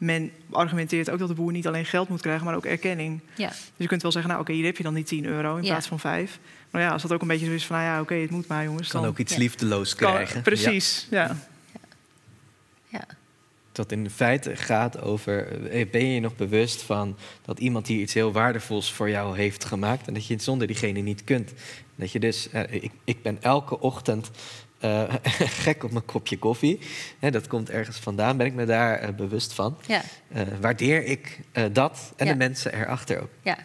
men argumenteert ook dat de boer niet alleen geld moet krijgen, maar ook erkenning. Ja, Dus je kunt wel zeggen, nou oké, hier heb je dan die 10 euro in Ja. plaats van 5. Maar ja, als dat ook een beetje zo is van, nou ja, oké, het moet maar jongens. Kan dan ook iets Ja. liefdeloos kan- krijgen. Ja. Precies, ja. ja. Dat in feite gaat over, eh, ben je je nog bewust van dat iemand hier iets heel waardevols voor jou heeft gemaakt en dat je het zonder diegene niet kunt. Dat je dus, eh, ik, ik ben elke ochtend eh, *laughs* gek op mijn kopje koffie. Hè, dat komt ergens vandaan, ben ik me daar eh, bewust van. ja. Eh, waardeer ik dat en Ja. de mensen erachter ook. Ja.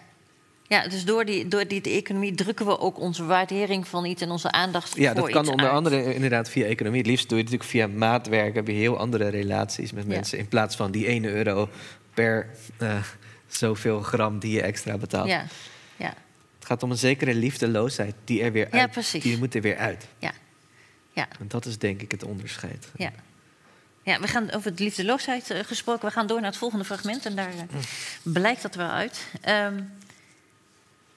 Ja, dus door die, door die economie drukken we ook onze waardering van iets en onze aandacht Ja, dat kan onder uit. andere inderdaad via economie. Het liefst doe je het natuurlijk via maatwerk. Heb je heel andere relaties met Ja. mensen. In plaats van die 1 euro per zoveel gram die je extra betaalt. Ja, ja, Het gaat om een zekere liefdeloosheid die er weer Ja, uit. precies. Die moet er weer uit. ja. Ja. En dat is denk ik het onderscheid. Ja. Ja, we gaan over de liefdeloosheid eh, gesproken. We gaan door naar het volgende fragment en daar eh, blijkt dat wel uit. Ehm,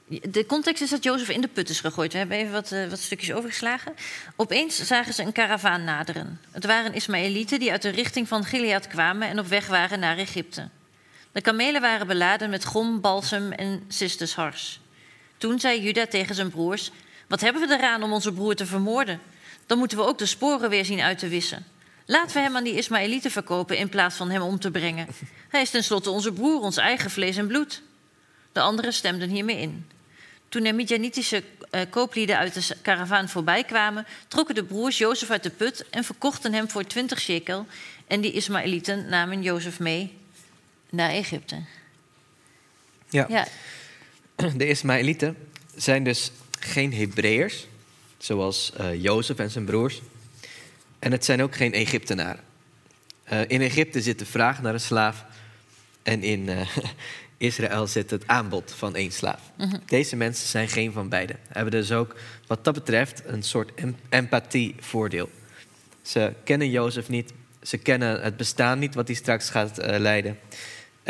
de context is dat Jozef in de put is gegooid. We hebben even wat, eh, wat stukjes overgeslagen. Opeens zagen ze een karavaan naderen. Het waren Ismaëlieten die uit de richting van Gilead kwamen en op weg waren naar Egypte. De kamelen waren beladen met gom, balsem en cistushars. Toen zei Juda tegen zijn broers: Wat hebben we eraan om onze broer te vermoorden? Dan moeten we ook de sporen weer zien uit te wissen. Laten we hem aan die Ismaëlieten verkopen in plaats van hem om te brengen. Hij is tenslotte onze broer, ons eigen vlees en bloed. De anderen stemden hiermee in. Toen er Midjanitische uh, kooplieden uit de karavaan voorbij kwamen, trokken de broers Jozef uit de put en verkochten hem voor twintig shekel. En die Ismaëlieten namen Jozef mee naar Egypte. Ja. ja. De Ismaëlieten zijn dus geen Hebreërs, zoals uh, Jozef en zijn broers. En het zijn ook geen Egyptenaren. Uh, in Egypte zit de vraag naar een slaaf. En in uh, *laughs* Israël zit het aanbod van één slaaf. Mm -hmm. Deze mensen zijn geen van beide. Hebben dus ook wat dat betreft een soort em empathievoordeel. Ze kennen Jozef niet. Ze kennen het bestaan niet wat hij straks gaat leiden.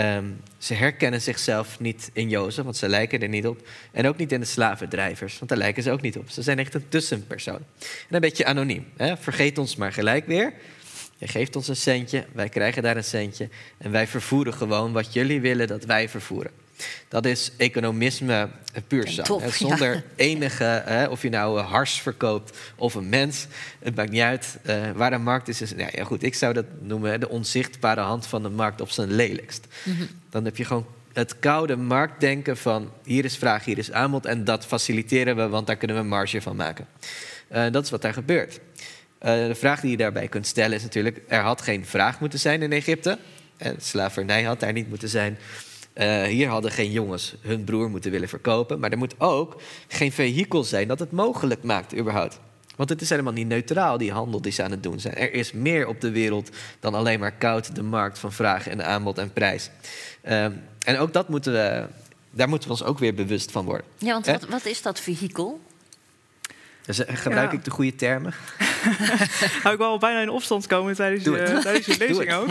Um, ze herkennen zichzelf niet in Jozef, want ze lijken er niet op. En ook niet in de slavendrijvers, want daar lijken ze ook niet op. Ze zijn echt een tussenpersoon. En een beetje anoniem. Hè? Vergeet ons maar gelijk weer. Je geeft ons een centje, wij krijgen daar een centje. En wij vervoeren gewoon wat jullie willen dat wij vervoeren. Dat is economisme puur zang. Zonder ja. enige, hè, of je nou hars verkoopt of een mens. Het maakt niet uit. Uh, waar de markt is, is nou ja, goed, ik zou dat noemen de onzichtbare hand van de markt op zijn lelijkst. Mm -hmm. Dan heb je gewoon het koude marktdenken van hier is vraag, hier is aanbod. En dat faciliteren we, want daar kunnen we een marge van maken. Uh, dat is wat daar gebeurt. Uh, de vraag die je daarbij kunt stellen is natuurlijk: er had geen vraag moeten zijn in Egypte. En slavernij had daar niet moeten zijn. Uh, hier hadden geen jongens hun broer moeten willen verkopen. Maar er moet ook geen vehikel zijn dat het mogelijk maakt, überhaupt. Want het is helemaal niet neutraal, die handel die ze aan het doen zijn. Er is meer op de wereld dan alleen maar koud de markt van vraag en aanbod en prijs. Uh, en ook dat moeten we, daar moeten we ons ook weer bewust van worden. Ja, want wat, wat is dat vehikel? Dus gebruik ja. ik de goede termen? *laughs* nou, ik wou bijna in opstand komen tijdens, uh, tijdens de *laughs* lezing ook.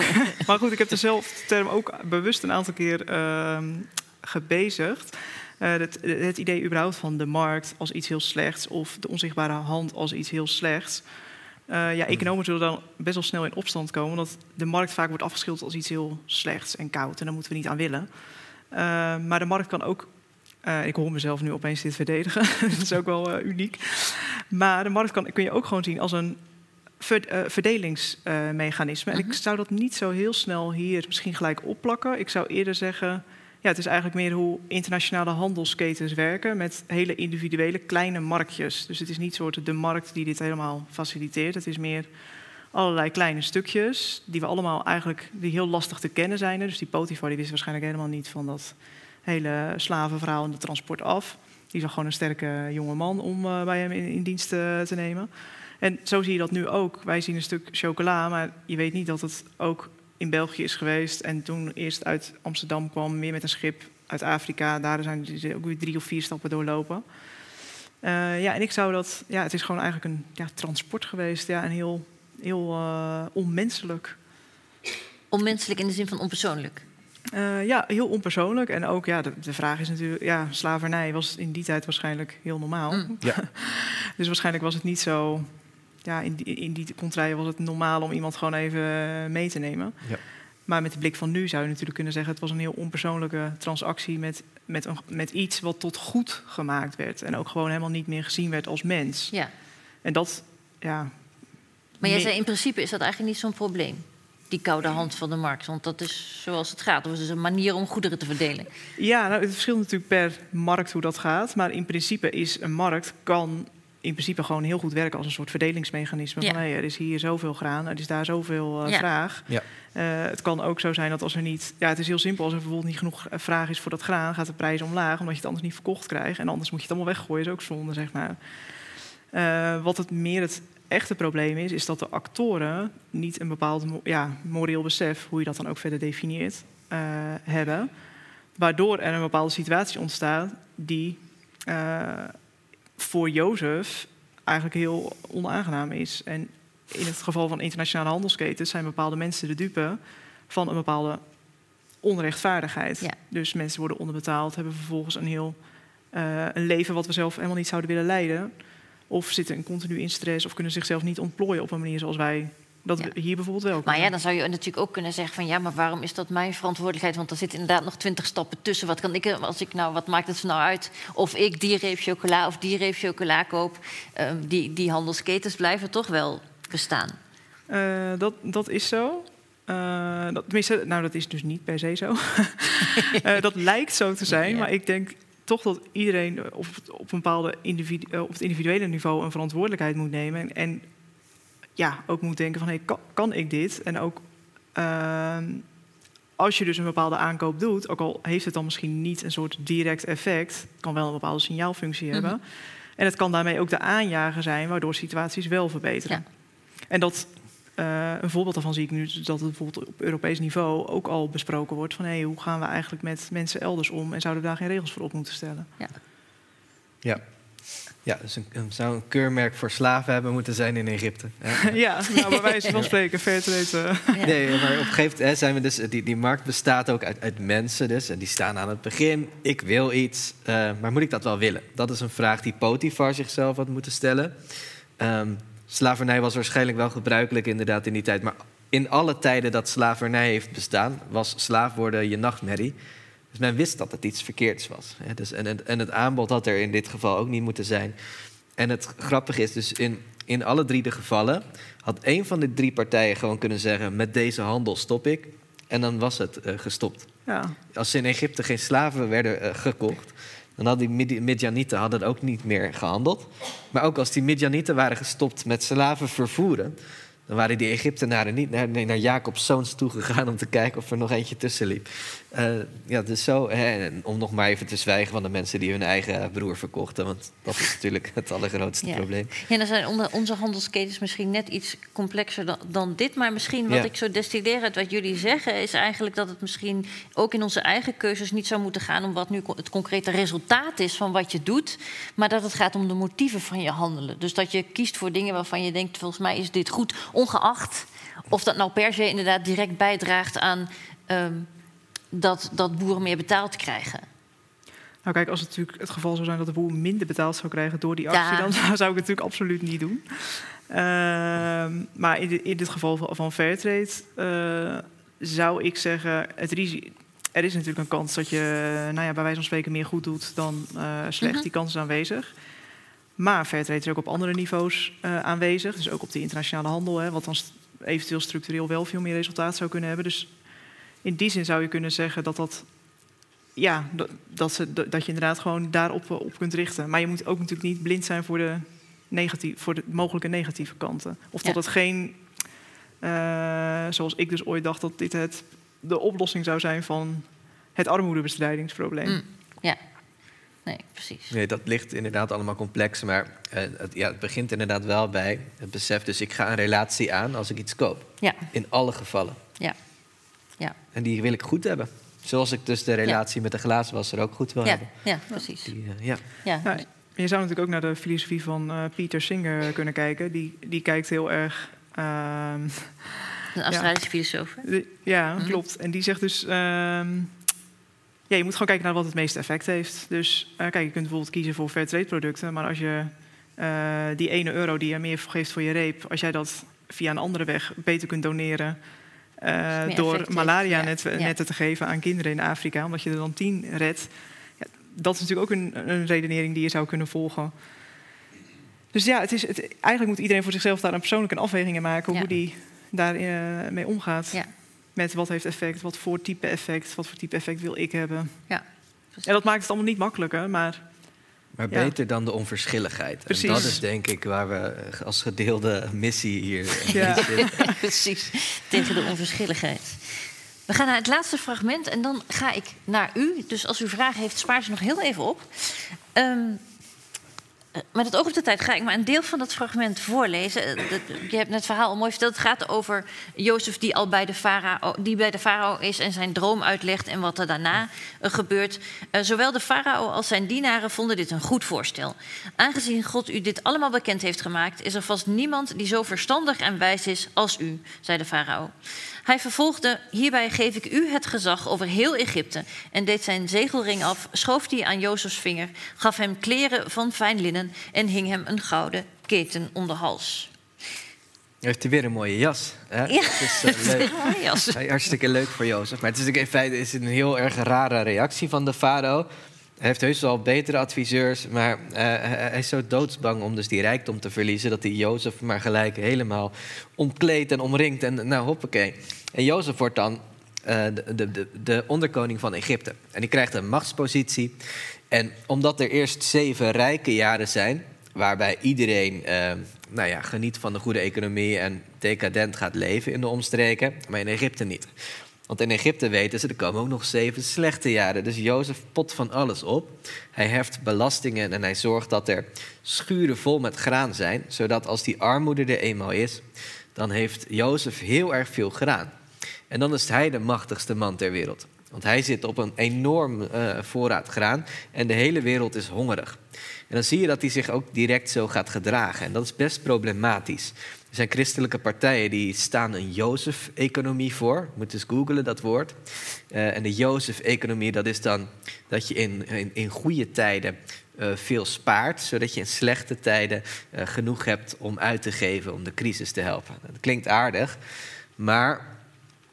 maar goed, ik heb dezelfde term ook bewust een aantal keer uh, gebezigd. Uh, het, het, idee überhaupt van de markt als iets heel slechts... of de onzichtbare hand als iets heel slechts... Uh, ja, economen zullen dan best wel snel in opstand komen... omdat de markt vaak wordt afgeschilderd als iets heel slechts en koud... en daar moeten we niet aan willen. maar de markt kan ook uh, ik hoor mezelf nu opeens dit verdedigen. *laughs* dat is ook wel uh, uniek. Maar de markt kan, kun je ook gewoon zien als een ver, uh, verdelingsmechanisme. En ik zou dat niet zo heel snel hier misschien gelijk opplakken. Ik zou eerder zeggen... Ja, het is eigenlijk meer hoe internationale handelsketens werken... met hele individuele kleine marktjes. Dus het is niet soort de markt die dit helemaal faciliteert. Het is meer allerlei kleine stukjes... die we allemaal eigenlijk die heel lastig te kennen zijn. Dus die Potifar die wist waarschijnlijk helemaal niet van dat hele slavenverhaal en de transport af. Die zag gewoon een sterke jonge man om uh, bij hem in, dienst te, te, nemen. En zo zie je dat nu ook. Wij zien een stuk chocola, maar je weet niet dat het ook in België is geweest. En toen eerst uit Amsterdam kwam, meer met een schip uit Afrika. Daar zijn ook weer drie of vier stappen doorlopen. Uh, ja, en ik zou dat... Ja, het is gewoon eigenlijk een ja, transport geweest. Ja, en heel, heel onmenselijk. Onmenselijk in de zin van onpersoonlijk? Uh, ja, heel onpersoonlijk. En ook, ja, de, de, vraag is natuurlijk... Ja, slavernij was in die tijd waarschijnlijk heel normaal. Mm. Ja. *laughs* dus waarschijnlijk was het niet zo... Ja, in die, in die contraien was het normaal om iemand gewoon even mee te nemen. Ja. Maar met de blik van nu zou je natuurlijk kunnen zeggen... het was een heel onpersoonlijke transactie met, met, een, met iets wat tot goed gemaakt werd. En ook gewoon helemaal niet meer gezien werd als mens. Ja. En dat, ja... Maar jij zei in principe is dat eigenlijk niet zo'n probleem die koude hand van de markt. Want dat is zoals het gaat. Dat is dus een manier om goederen te verdelen. Ja, nou, het verschilt natuurlijk per markt hoe dat gaat. Maar in principe is een markt kan in principe gewoon heel goed werken als een soort verdelingsmechanisme. Ja. Van hey, er is hier zoveel graan, er is daar zoveel uh, ja. vraag. Ja. Uh, het kan ook zo zijn dat als er niet... Ja, het is heel simpel. Als er bijvoorbeeld niet genoeg eh, vraag is voor dat graan... gaat de prijs omlaag, omdat je het anders niet verkocht krijgt. En anders moet je het allemaal weggooien. is ook zonde, zeg maar. Uh, wat het meer het echte probleem is, is dat de actoren niet een bepaald ja, moreel besef, hoe je dat dan ook verder definieert, uh, hebben. Waardoor er een bepaalde situatie ontstaat die uh, voor Jozef eigenlijk heel onaangenaam is. En in het geval van internationale handelsketens zijn bepaalde mensen de dupe van een bepaalde onrechtvaardigheid. Ja. Dus mensen worden onderbetaald, hebben vervolgens een heel uh, een leven wat we zelf helemaal niet zouden willen leiden. Of zitten continu in stress of kunnen zichzelf niet ontplooien op een manier zoals wij Dat Ja. hier bijvoorbeeld wel. Maar ja, dan zou je natuurlijk ook kunnen zeggen van ja, maar waarom is dat mijn verantwoordelijkheid? Want er zitten inderdaad nog twintig stappen tussen. Wat kan ik als ik nou, wat maakt het nou uit of ik die reep chocola of die reep chocola koop? Ehm, die, die handelsketens blijven toch wel bestaan. Eh, dat, dat is zo. Eh, dat, tenminste, nou, dat is dus niet per se zo. *laughs* Eh, dat lijkt zo te zijn, Ja. maar ik denk toch dat iedereen op, op, een bepaalde individu, eh, op het individuele niveau een verantwoordelijkheid moet nemen. En, en ja, ook moet denken van, hey, kan, kan ik dit? En ook ehm, als je dus een bepaalde aankoop doet, ook al heeft het dan misschien niet een soort direct effect, kan wel een bepaalde signaalfunctie hebben. Mhm. En het kan daarmee ook de aanjager zijn, waardoor situaties wel verbeteren. En dat, eh, een voorbeeld daarvan zie ik nu dat het bijvoorbeeld op Europees niveau ook al besproken wordt van hey, hoe gaan we eigenlijk met mensen elders om en zouden we daar geen regels voor op moeten stellen? Ja. Ja, dus een, een- zou een keurmerk voor slaven hebben moeten zijn in Egypte. hè? *laughs* ja, nou, bij wijze van spreken, fairtrade. eh, Ja. Nee, maar op een gegeven moment zijn we dus, die, die markt bestaat ook uit, uit mensen dus. En die staan aan het begin. Ik wil iets, eh, maar moet ik dat wel willen? Dat is een vraag die Potifar zichzelf had moeten stellen. Ehm, slavernij was waarschijnlijk wel gebruikelijk inderdaad in die tijd. Maar in alle tijden dat slavernij heeft bestaan, was slaaf worden je nachtmerrie. Dus men wist dat het iets verkeerds was. Hè. Dus, en, het- en het aanbod had er in dit geval ook niet moeten zijn. En het grappige is dus in, in alle drie de gevallen had één van de drie partijen gewoon kunnen zeggen: met deze handel stop ik. En dan was het eh, gestopt. ja. Als in Egypte geen slaven werden eh, gekocht, dan hadden die Midjanieten hadden ook niet meer gehandeld. Maar ook als die Midjanieten waren gestopt met slaven vervoeren, dan waren die Egyptenaren niet naar, naar Jacob's zoons toegegaan om te kijken of er nog eentje tussen liep. Eh, ja, dus zo, hè, om nog maar even te zwijgen van de mensen die hun eigen broer verkochten, want dat is natuurlijk *laughs* het allergrootste Ja. probleem. Ja, dan zijn onze handelsketens misschien net iets complexer dan, dan dit. Maar misschien wat Ja. ik zo destilleer uit wat jullie zeggen... is eigenlijk dat het misschien ook in onze eigen keuzes niet zou moeten gaan... om wat nu het concrete resultaat is van wat je doet... maar dat het gaat om de motieven van je handelen. Dus dat je kiest voor dingen waarvan je denkt... volgens mij is dit goed, ongeacht of dat nou per se inderdaad direct bijdraagt aan... ehm, dat, dat boeren meer betaald krijgen. Nou kijk, als het natuurlijk het geval zou zijn dat de boer minder betaald zou krijgen door die actie, Ja. dan *laughs* zou ik het natuurlijk absoluut niet doen. Ehm, maar in, in dit geval van, van Fairtrade eh, zou ik zeggen, het risico, er is natuurlijk een kans dat je, nou ja, bij wijze van spreken meer goed doet dan eh, slecht. Mhm. Die kans is aanwezig. Maar Fairtrade is ook op andere niveaus eh, aanwezig. Dus ook op de internationale handel, hè, wat dan eventueel structureel wel veel meer resultaat zou kunnen hebben. Dus in die zin zou je kunnen zeggen dat dat ja, dat, ze, dat je inderdaad gewoon daarop eh, op kunt richten. Maar je moet ook natuurlijk niet blind zijn voor de, negatief, voor de mogelijke negatieve kanten. Of dat Ja. het geen, eh, zoals ik dus ooit dacht, dat dit het, de oplossing zou zijn van het armoedebestrijdingsprobleem. Mm, ja, nee, precies. Nee, dat ligt inderdaad allemaal complex. Maar eh, het, ja, het begint inderdaad wel bij het besef. Dus ik ga een relatie aan als ik iets koop. Ja, In alle gevallen. ja, ja. En die wil ik goed hebben. Zoals ik dus de relatie met de glazenwasser ook goed wil Ja, hebben. ja, precies. Die, eh, ja. Ja, Ja, je zou natuurlijk ook naar de filosofie van eh Peter Singer kunnen kijken. Die, die kijkt heel erg. ehm, een Australische filosoof. De- ja, Mhm. klopt. En die zegt dus... ehm, ja, je moet gewoon kijken naar wat het meeste effect heeft. Dus eh, kijk, je kunt bijvoorbeeld kiezen voor fairtrade producten. Maar als je eh, die ene euro die je meer geeft voor je reep... als jij dat via een andere weg beter kunt doneren... eh, door effect heeft, malaria ja. net, Ja. netten te geven aan kinderen in Afrika... omdat je er dan tien redt. Ja, dat is natuurlijk ook een, een redenering die je zou kunnen volgen. Dus ja, het is, het, eigenlijk moet iedereen voor zichzelf daar een persoonlijke afweging in maken... Hoe die daarmee mee omgaat. Ja. Met wat heeft effect, wat voor type effect, wat voor type effect wil ik hebben. Ja, En dat maakt het allemaal niet makkelijker, maar Maar Ja. beter dan de onverschilligheid. Precies. En dat is denk ik waar we eh, als gedeelde missie hier Ja. in zitten. *laughs* precies. Tegen de onverschilligheid. We gaan naar het laatste fragment en dan ga ik naar u. Dus als u vragen heeft, spaar ze nog heel even op. Ehm, eh, met het oog op de tijd ga ik maar een deel van dat fragment voorlezen. Eh, Je hebt het verhaal al mooi verteld. Het gaat over Jozef die al bij de farao, die bij de farao is en zijn droom uitlegt en wat er daarna eh, gebeurt. Eh, zowel de farao als zijn dienaren vonden dit een goed voorstel. Aangezien God u dit allemaal bekend heeft gemaakt, is er vast niemand die zo verstandig en wijs is als u, zei de farao. Hij vervolgde: Hierbij geef ik u het gezag over heel Egypte. En deed zijn zegelring af, schoof die aan Jozefs vinger, gaf hem kleren van fijn linnen en hing hem een gouden keten om de hals. heeft hij weer een mooie jas. Hè? Ja, Het is, *laughs* eh, leuk. Mooie jas. Ja, Hartstikke leuk voor Jozef. Maar het is in feite is een heel erg rare reactie van de farao. Hij heeft heus wel betere adviseurs, maar eh, hij is zo doodsbang om dus die rijkdom te verliezen... dat hij Jozef maar gelijk helemaal omkleedt en omringt en nou hoppakee. En Jozef wordt dan de, de, de, de onderkoning van Egypte. En die krijgt een machtspositie. En omdat er eerst zeven rijke jaren zijn... waarbij iedereen eh, nou ja, geniet van de goede economie... en decadent gaat leven in de omstreken, maar in Egypte niet... Want in Egypte weten ze, er komen ook nog zeven slechte jaren. Dus Jozef pot van alles op. Hij heft belastingen en hij zorgt dat er schuren vol met graan zijn. Zodat als die armoede er eenmaal is, dan heeft Jozef heel erg veel graan. En dan is hij de machtigste man ter wereld. Want hij zit op een enorm eh, voorraad graan en de hele wereld is hongerig. En dan zie je dat hij zich ook direct zo gaat gedragen. En dat is best problematisch. Er zijn christelijke partijen die staan een Jozef-economie voor. Moet eens googlen dat woord. Eh, en de Jozef-economie, dat is dan dat je in, in, in goede tijden eh, veel spaart, zodat je in slechte tijden genoeg hebt om uit te geven om de crisis te helpen. Dat klinkt aardig, maar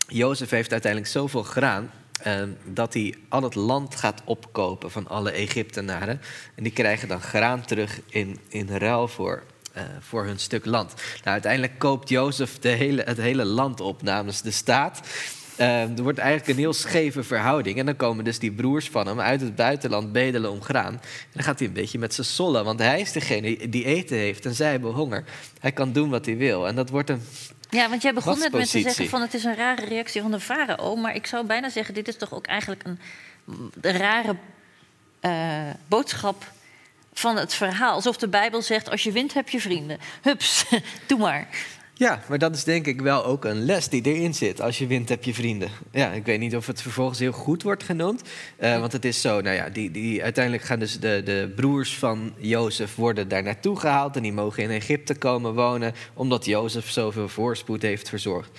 Jozef heeft uiteindelijk zoveel graan eh, dat hij al het land gaat opkopen van alle Egyptenaren. En die krijgen dan graan terug in, in ruil voor, eh, voor hun stuk land. Nou, uiteindelijk koopt Jozef de hele, het hele land op namens de staat. Eh, er wordt eigenlijk een heel scheve verhouding. En dan komen dus die broers van hem uit het buitenland bedelen om graan. En dan gaat hij een beetje met z'n sollen. Want hij is degene die eten heeft en zij hebben honger. Hij kan doen wat hij wil. En dat wordt een Ja, want jij begon net met te zeggen van het is een rare reactie van de farao. Maar ik zou bijna zeggen, dit is toch ook eigenlijk een, een rare eh, boodschap van het verhaal. Alsof de Bijbel zegt, als je wint heb je vrienden. Hups, *laughs* doe maar. Ja, maar dat is denk ik wel ook een les die erin zit. Als je wint, heb je vrienden. Ja, ik weet niet of het vervolgens heel goed wordt genoemd. eh, want het is zo, nou ja, die, die, uiteindelijk gaan dus de, de broers van Jozef worden daar naartoe gehaald. En die mogen in Egypte komen wonen, omdat Jozef zoveel voorspoed heeft verzorgd.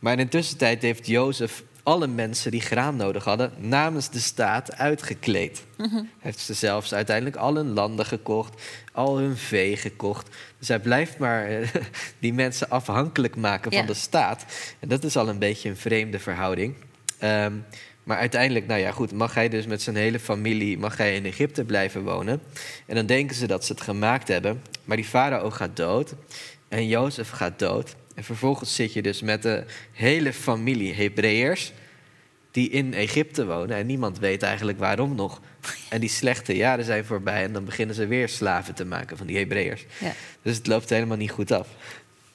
Maar in de tussentijd heeft Jozef alle mensen die graan nodig hadden namens de staat uitgekleed. Heeft ze zelfs uiteindelijk al hun landen gekocht, al hun vee gekocht. Dus hij blijft maar eh, *laughs* die mensen afhankelijk maken van de staat. En dat is al een beetje een vreemde verhouding. Ehm, maar uiteindelijk, nou ja, goed, mag hij dus met zijn hele familie mag hij in Egypte blijven wonen. En dan denken ze dat ze het gemaakt hebben. Maar die farao gaat dood en Jozef gaat dood. En vervolgens zit je dus met de hele familie Hebreërs die in Egypte wonen. En niemand weet eigenlijk waarom nog. En die slechte jaren zijn voorbij en dan beginnen ze weer slaven te maken van die Hebreërs. Ja. Dus het loopt helemaal niet goed af.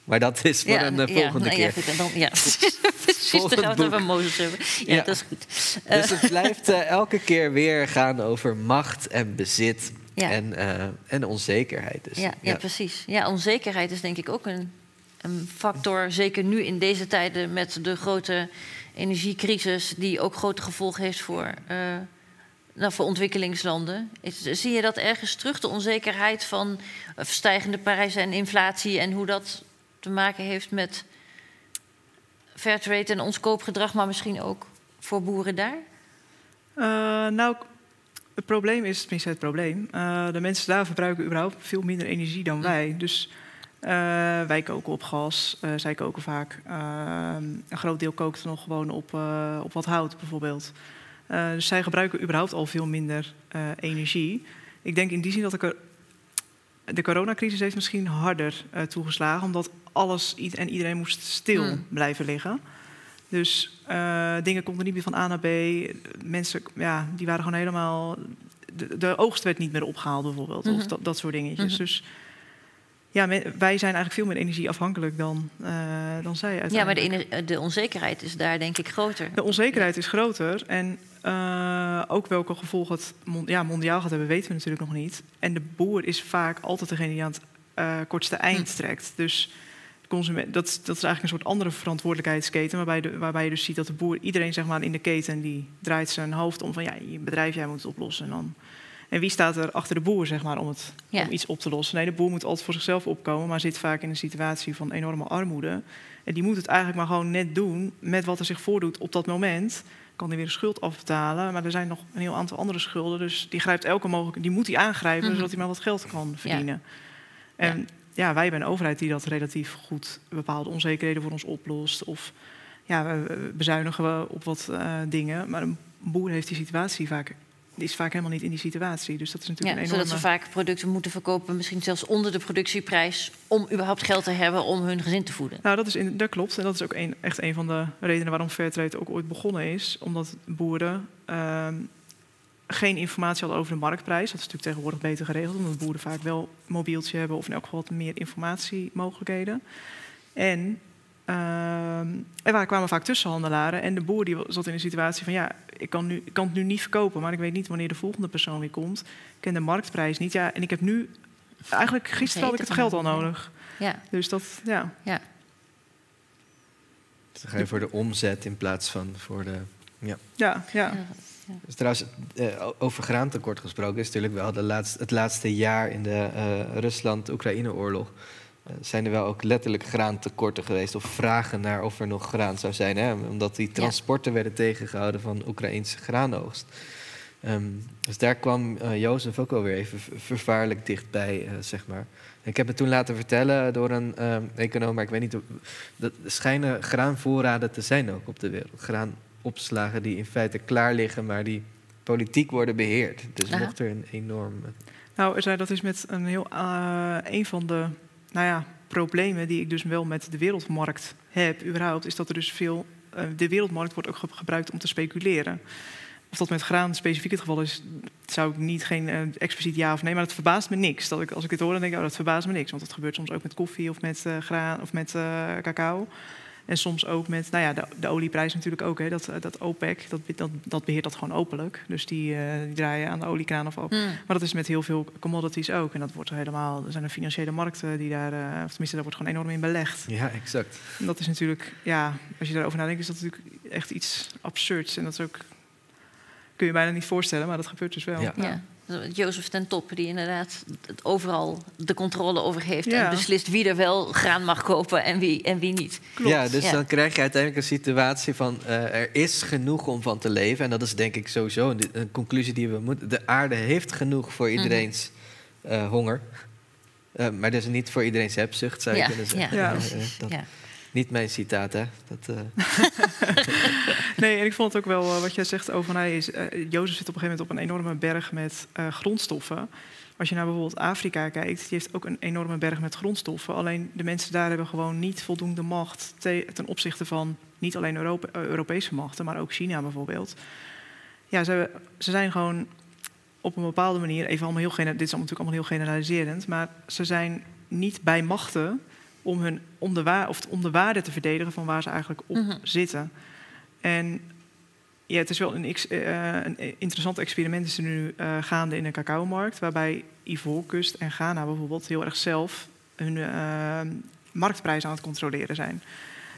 Maar dat is voor een volgende keer. Ja, goed, en dan, ja. *laughs* Precies, dan gaan we Mozes hebben. Ja, dat is goed. Eh, Dus het blijft eh, elke keer weer gaan over macht en bezit en, eh, en onzekerheid. Dus, ja, ja, precies. Ja, onzekerheid is denk ik ook een, een factor. Zeker nu in deze tijden met de grote energiecrisis... die ook grote gevolgen heeft voor, eh, nou, voor ontwikkelingslanden. Is- zie je dat ergens terug, de onzekerheid van eh, stijgende prijzen en inflatie... en hoe dat te maken heeft met fairtrade en ons koopgedrag... maar misschien ook voor boeren daar? Eh, nou, het probleem is, tenminste het probleem, de mensen daar verbruiken überhaupt veel minder energie dan wij. Dus wij koken op gas, eh, zij koken vaak. eh, een groot deel kookt nog gewoon op, eh, op wat hout bijvoorbeeld. Eh, dus zij gebruiken überhaupt al veel minder eh, energie. Ik denk in die zin dat ik er, de coronacrisis heeft misschien harder eh, toegeslagen, omdat alles en iedereen moest stil Hmm. blijven liggen. Dus eh, dingen konden niet meer van A naar B. Mensen, ja, die waren gewoon helemaal. De, de oogst werd niet meer opgehaald, bijvoorbeeld. Of Mhm. dat, dat soort dingetjes. Mhm. Dus ja, wij zijn eigenlijk veel meer energieafhankelijk dan, eh, dan zij. Ja, maar de, de onzekerheid is daar denk ik groter. De onzekerheid is groter. En eh, ook welke gevolgen het ja, mondiaal gaat hebben, weten we natuurlijk nog niet. En de boer is vaak altijd degene die aan het eh, kortste eind Hm. trekt. Dus consument, dat, is- dat is eigenlijk een soort andere verantwoordelijkheidsketen. Waarbij, de, waarbij je dus ziet dat de boer, iedereen zeg maar, in de keten, die draait zijn hoofd om van ja, je bedrijf, jij moet het oplossen. En, dan, en wie staat er achter de boer zeg maar, om, het, Ja. om iets op te lossen? Nee, de boer moet altijd voor zichzelf opkomen, maar zit vaak in een situatie van enorme armoede. En die moet het eigenlijk maar gewoon net doen met wat er zich voordoet op dat moment. Kan hij weer een schuld afbetalen, maar er zijn nog een heel aantal andere schulden. Dus die grijpt elke mogelijke, die moet hij aangrijpen Mhm. zodat hij maar wat geld kan verdienen. En ja, wij hebben een overheid die dat relatief goed bepaalde onzekerheden voor ons oplost. Of ja, we bezuinigen we op wat uh, dingen. Maar een boer heeft die situatie vaak is vaak helemaal niet in die situatie. Dus dat is natuurlijk ja, een enorme... Zodat ze vaak producten moeten verkopen, misschien zelfs onder de productieprijs... om überhaupt geld te hebben om hun gezin te voeden. Nou, dat, is in, dat klopt. En dat is ook een, echt een van de redenen waarom Fairtrade ook ooit begonnen is. Omdat boeren uh, geen informatie hadden over de marktprijs. Dat is natuurlijk tegenwoordig beter geregeld... omdat boeren vaak wel een mobieltje hebben... of in elk geval wat meer informatiemogelijkheden. En uh, er kwamen vaak tussenhandelaren. En de boer die zat in een situatie van... ja, ik kan, nu, ik kan het nu niet verkopen... maar ik weet niet wanneer de volgende persoon weer komt. Ik ken de marktprijs niet. Ja, en ik heb nu... Eigenlijk gisteren had ik het geld al nodig. Ja. Dus dat, ja. ja. Dus dan ga je voor de omzet in plaats van voor de... Ja, ja. ja. Dus trouwens, uh, over graantekort gesproken is natuurlijk wel de laatste, het laatste jaar in de uh, Rusland-Oekraïne-oorlog. Uh, zijn er wel ook letterlijk graantekorten geweest of vragen naar of er nog graan zou zijn. Hè? Omdat die transporten ja. werden tegengehouden van Oekraïnse graanoogst. Um, dus daar kwam Jozef ook alweer even vervaarlijk dichtbij, zeg maar. Ik heb het toen laten vertellen door een um, econoom, maar ik weet niet... Dat schijnen graanvoorraden te zijn ook op de wereld. Graan opslagen die in feite klaar liggen, maar die politiek worden beheerd. Dus Aha. mocht er een enorm. Nou, zei dat is met een heel uh, een van de nou ja, problemen die ik dus wel met de wereldmarkt heb, überhaupt, is dat er dus veel. Uh, de wereldmarkt wordt ook gebruikt om te speculeren. Of dat met graan specifiek het geval is, zou ik niet geen uh, expliciet ja of nee, maar het verbaast me niks. Dat ik, als ik het hoor, dan denk ik, oh, dat verbaast me niks. Want dat gebeurt soms ook met koffie of met graan of met cacao. En soms ook met, nou ja, de, de olieprijs natuurlijk ook. Hè, dat, dat OPEC, dat, dat, dat beheert dat gewoon openlijk. Dus die, uh, die draaien aan de oliekraan of op. Mm. Maar dat is met heel veel commodities ook. En dat wordt helemaal, er zijn er financiële markten die daar, uh, of tenminste, daar wordt gewoon enorm in belegd. Ja, exact. En dat is natuurlijk, ja, als je daarover nadenkt, is dat natuurlijk echt iets absurds. En dat is ook, kun je bijna niet voorstellen, maar dat gebeurt dus wel. Ja. ja. Jozef ten Top, die inderdaad overal de controle over heeft ja. en beslist wie er wel graan mag kopen en wie, en wie niet. Klopt. Ja, dus ja. dan krijg je uiteindelijk een situatie van uh, er is genoeg om van te leven. En dat is denk ik sowieso een, een conclusie die we moeten. De aarde heeft genoeg voor Mhm. iedereen's mm -hmm. uh, honger. Uh, maar dus niet voor iedereen's hebzucht, zou je ja. kunnen zeggen. Ja. Dat, niet mijn citaat, hè? Dat, *laughs* nee, en ik vond het ook wel uh, wat jij zegt over hij is. Uh, Jozef zit op een gegeven moment op een enorme berg met grondstoffen. Als je naar bijvoorbeeld Afrika kijkt, die heeft ook een enorme berg met grondstoffen. Alleen de mensen daar hebben gewoon niet voldoende macht te, ten opzichte van niet alleen Europese machten, maar ook China bijvoorbeeld. Ja, ze, ze zijn gewoon op een bepaalde manier, even allemaal heel dit is natuurlijk allemaal heel generaliserend, maar ze zijn niet bij machten om, hun, om, de of om de waarde te verdedigen van waar ze eigenlijk op Mhm. zitten. En ja, het is wel een, ex- eh, een interessant experiment is er nu eh, gaande in de cacaomarkt, waarbij Ivoorkust en Ghana bijvoorbeeld heel erg zelf hun eh, marktprijs aan het controleren zijn.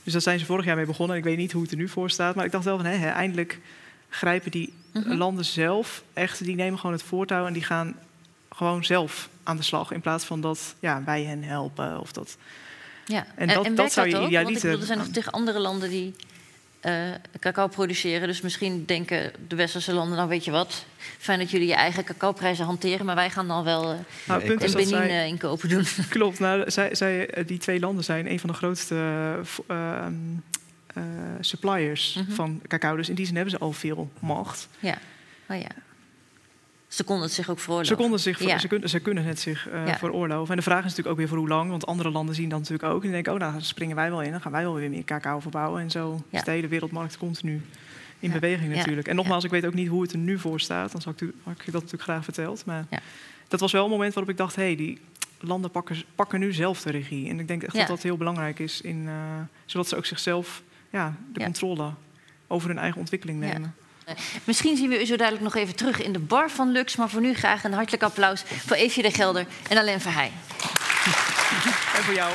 Dus daar zijn ze vorig jaar mee begonnen. Ik weet niet hoe het er nu voor staat, maar ik dacht wel van hè, hè, eindelijk grijpen die Mhm. landen zelf echt, die nemen gewoon het voortouw en die gaan gewoon zelf aan de slag in plaats van dat ja, wij hen helpen of dat. Ja. En dat- dat werkt zou je ook? Want ik idealiter- bedoel, er zijn nog tegen andere landen die eh, cacao produceren. Dus misschien denken de westerse landen, nou weet je wat, fijn dat jullie je eigen cacaoprijzen hanteren, maar wij gaan dan wel eh, Nou, in dat Benin zij, eh, inkopen doen. *laughs* Klopt, nou, zij, zij, die twee landen zijn een van de grootste eh, ehm, eh, suppliers Mhm. van cacao. Dus in die zin hebben ze al veel macht. ja. Oh ja. Ze konden het zich ook Ze, veroorloven. konden zich, Ja. ze, kunnen, ze kunnen het zich eh, Ja. veroorloven. En de vraag is natuurlijk ook weer voor hoe lang. Want andere landen zien dat natuurlijk ook. En denken, oh, nou dan springen wij wel in. Dan gaan wij wel weer meer cacao verbouwen. En zo Ja. is de hele wereldmarkt continu in beweging natuurlijk. En nogmaals, ik weet ook niet hoe het er nu voor staat. Dan zou ik, u- had ik je dat natuurlijk graag verteld. Maar dat was wel een moment waarop ik dacht... hé, hey, die landen pakken, pakken nu zelf de regie. En ik denk echt dat dat heel belangrijk is. In, eh, zodat ze ook zichzelf ja, de controle over hun eigen ontwikkeling nemen. Misschien zien we u zo dadelijk nog even terug in de bar van Lux. Maar voor nu graag een hartelijk applaus voor Eefje de Gelder en Alain Verheij. En voor jou.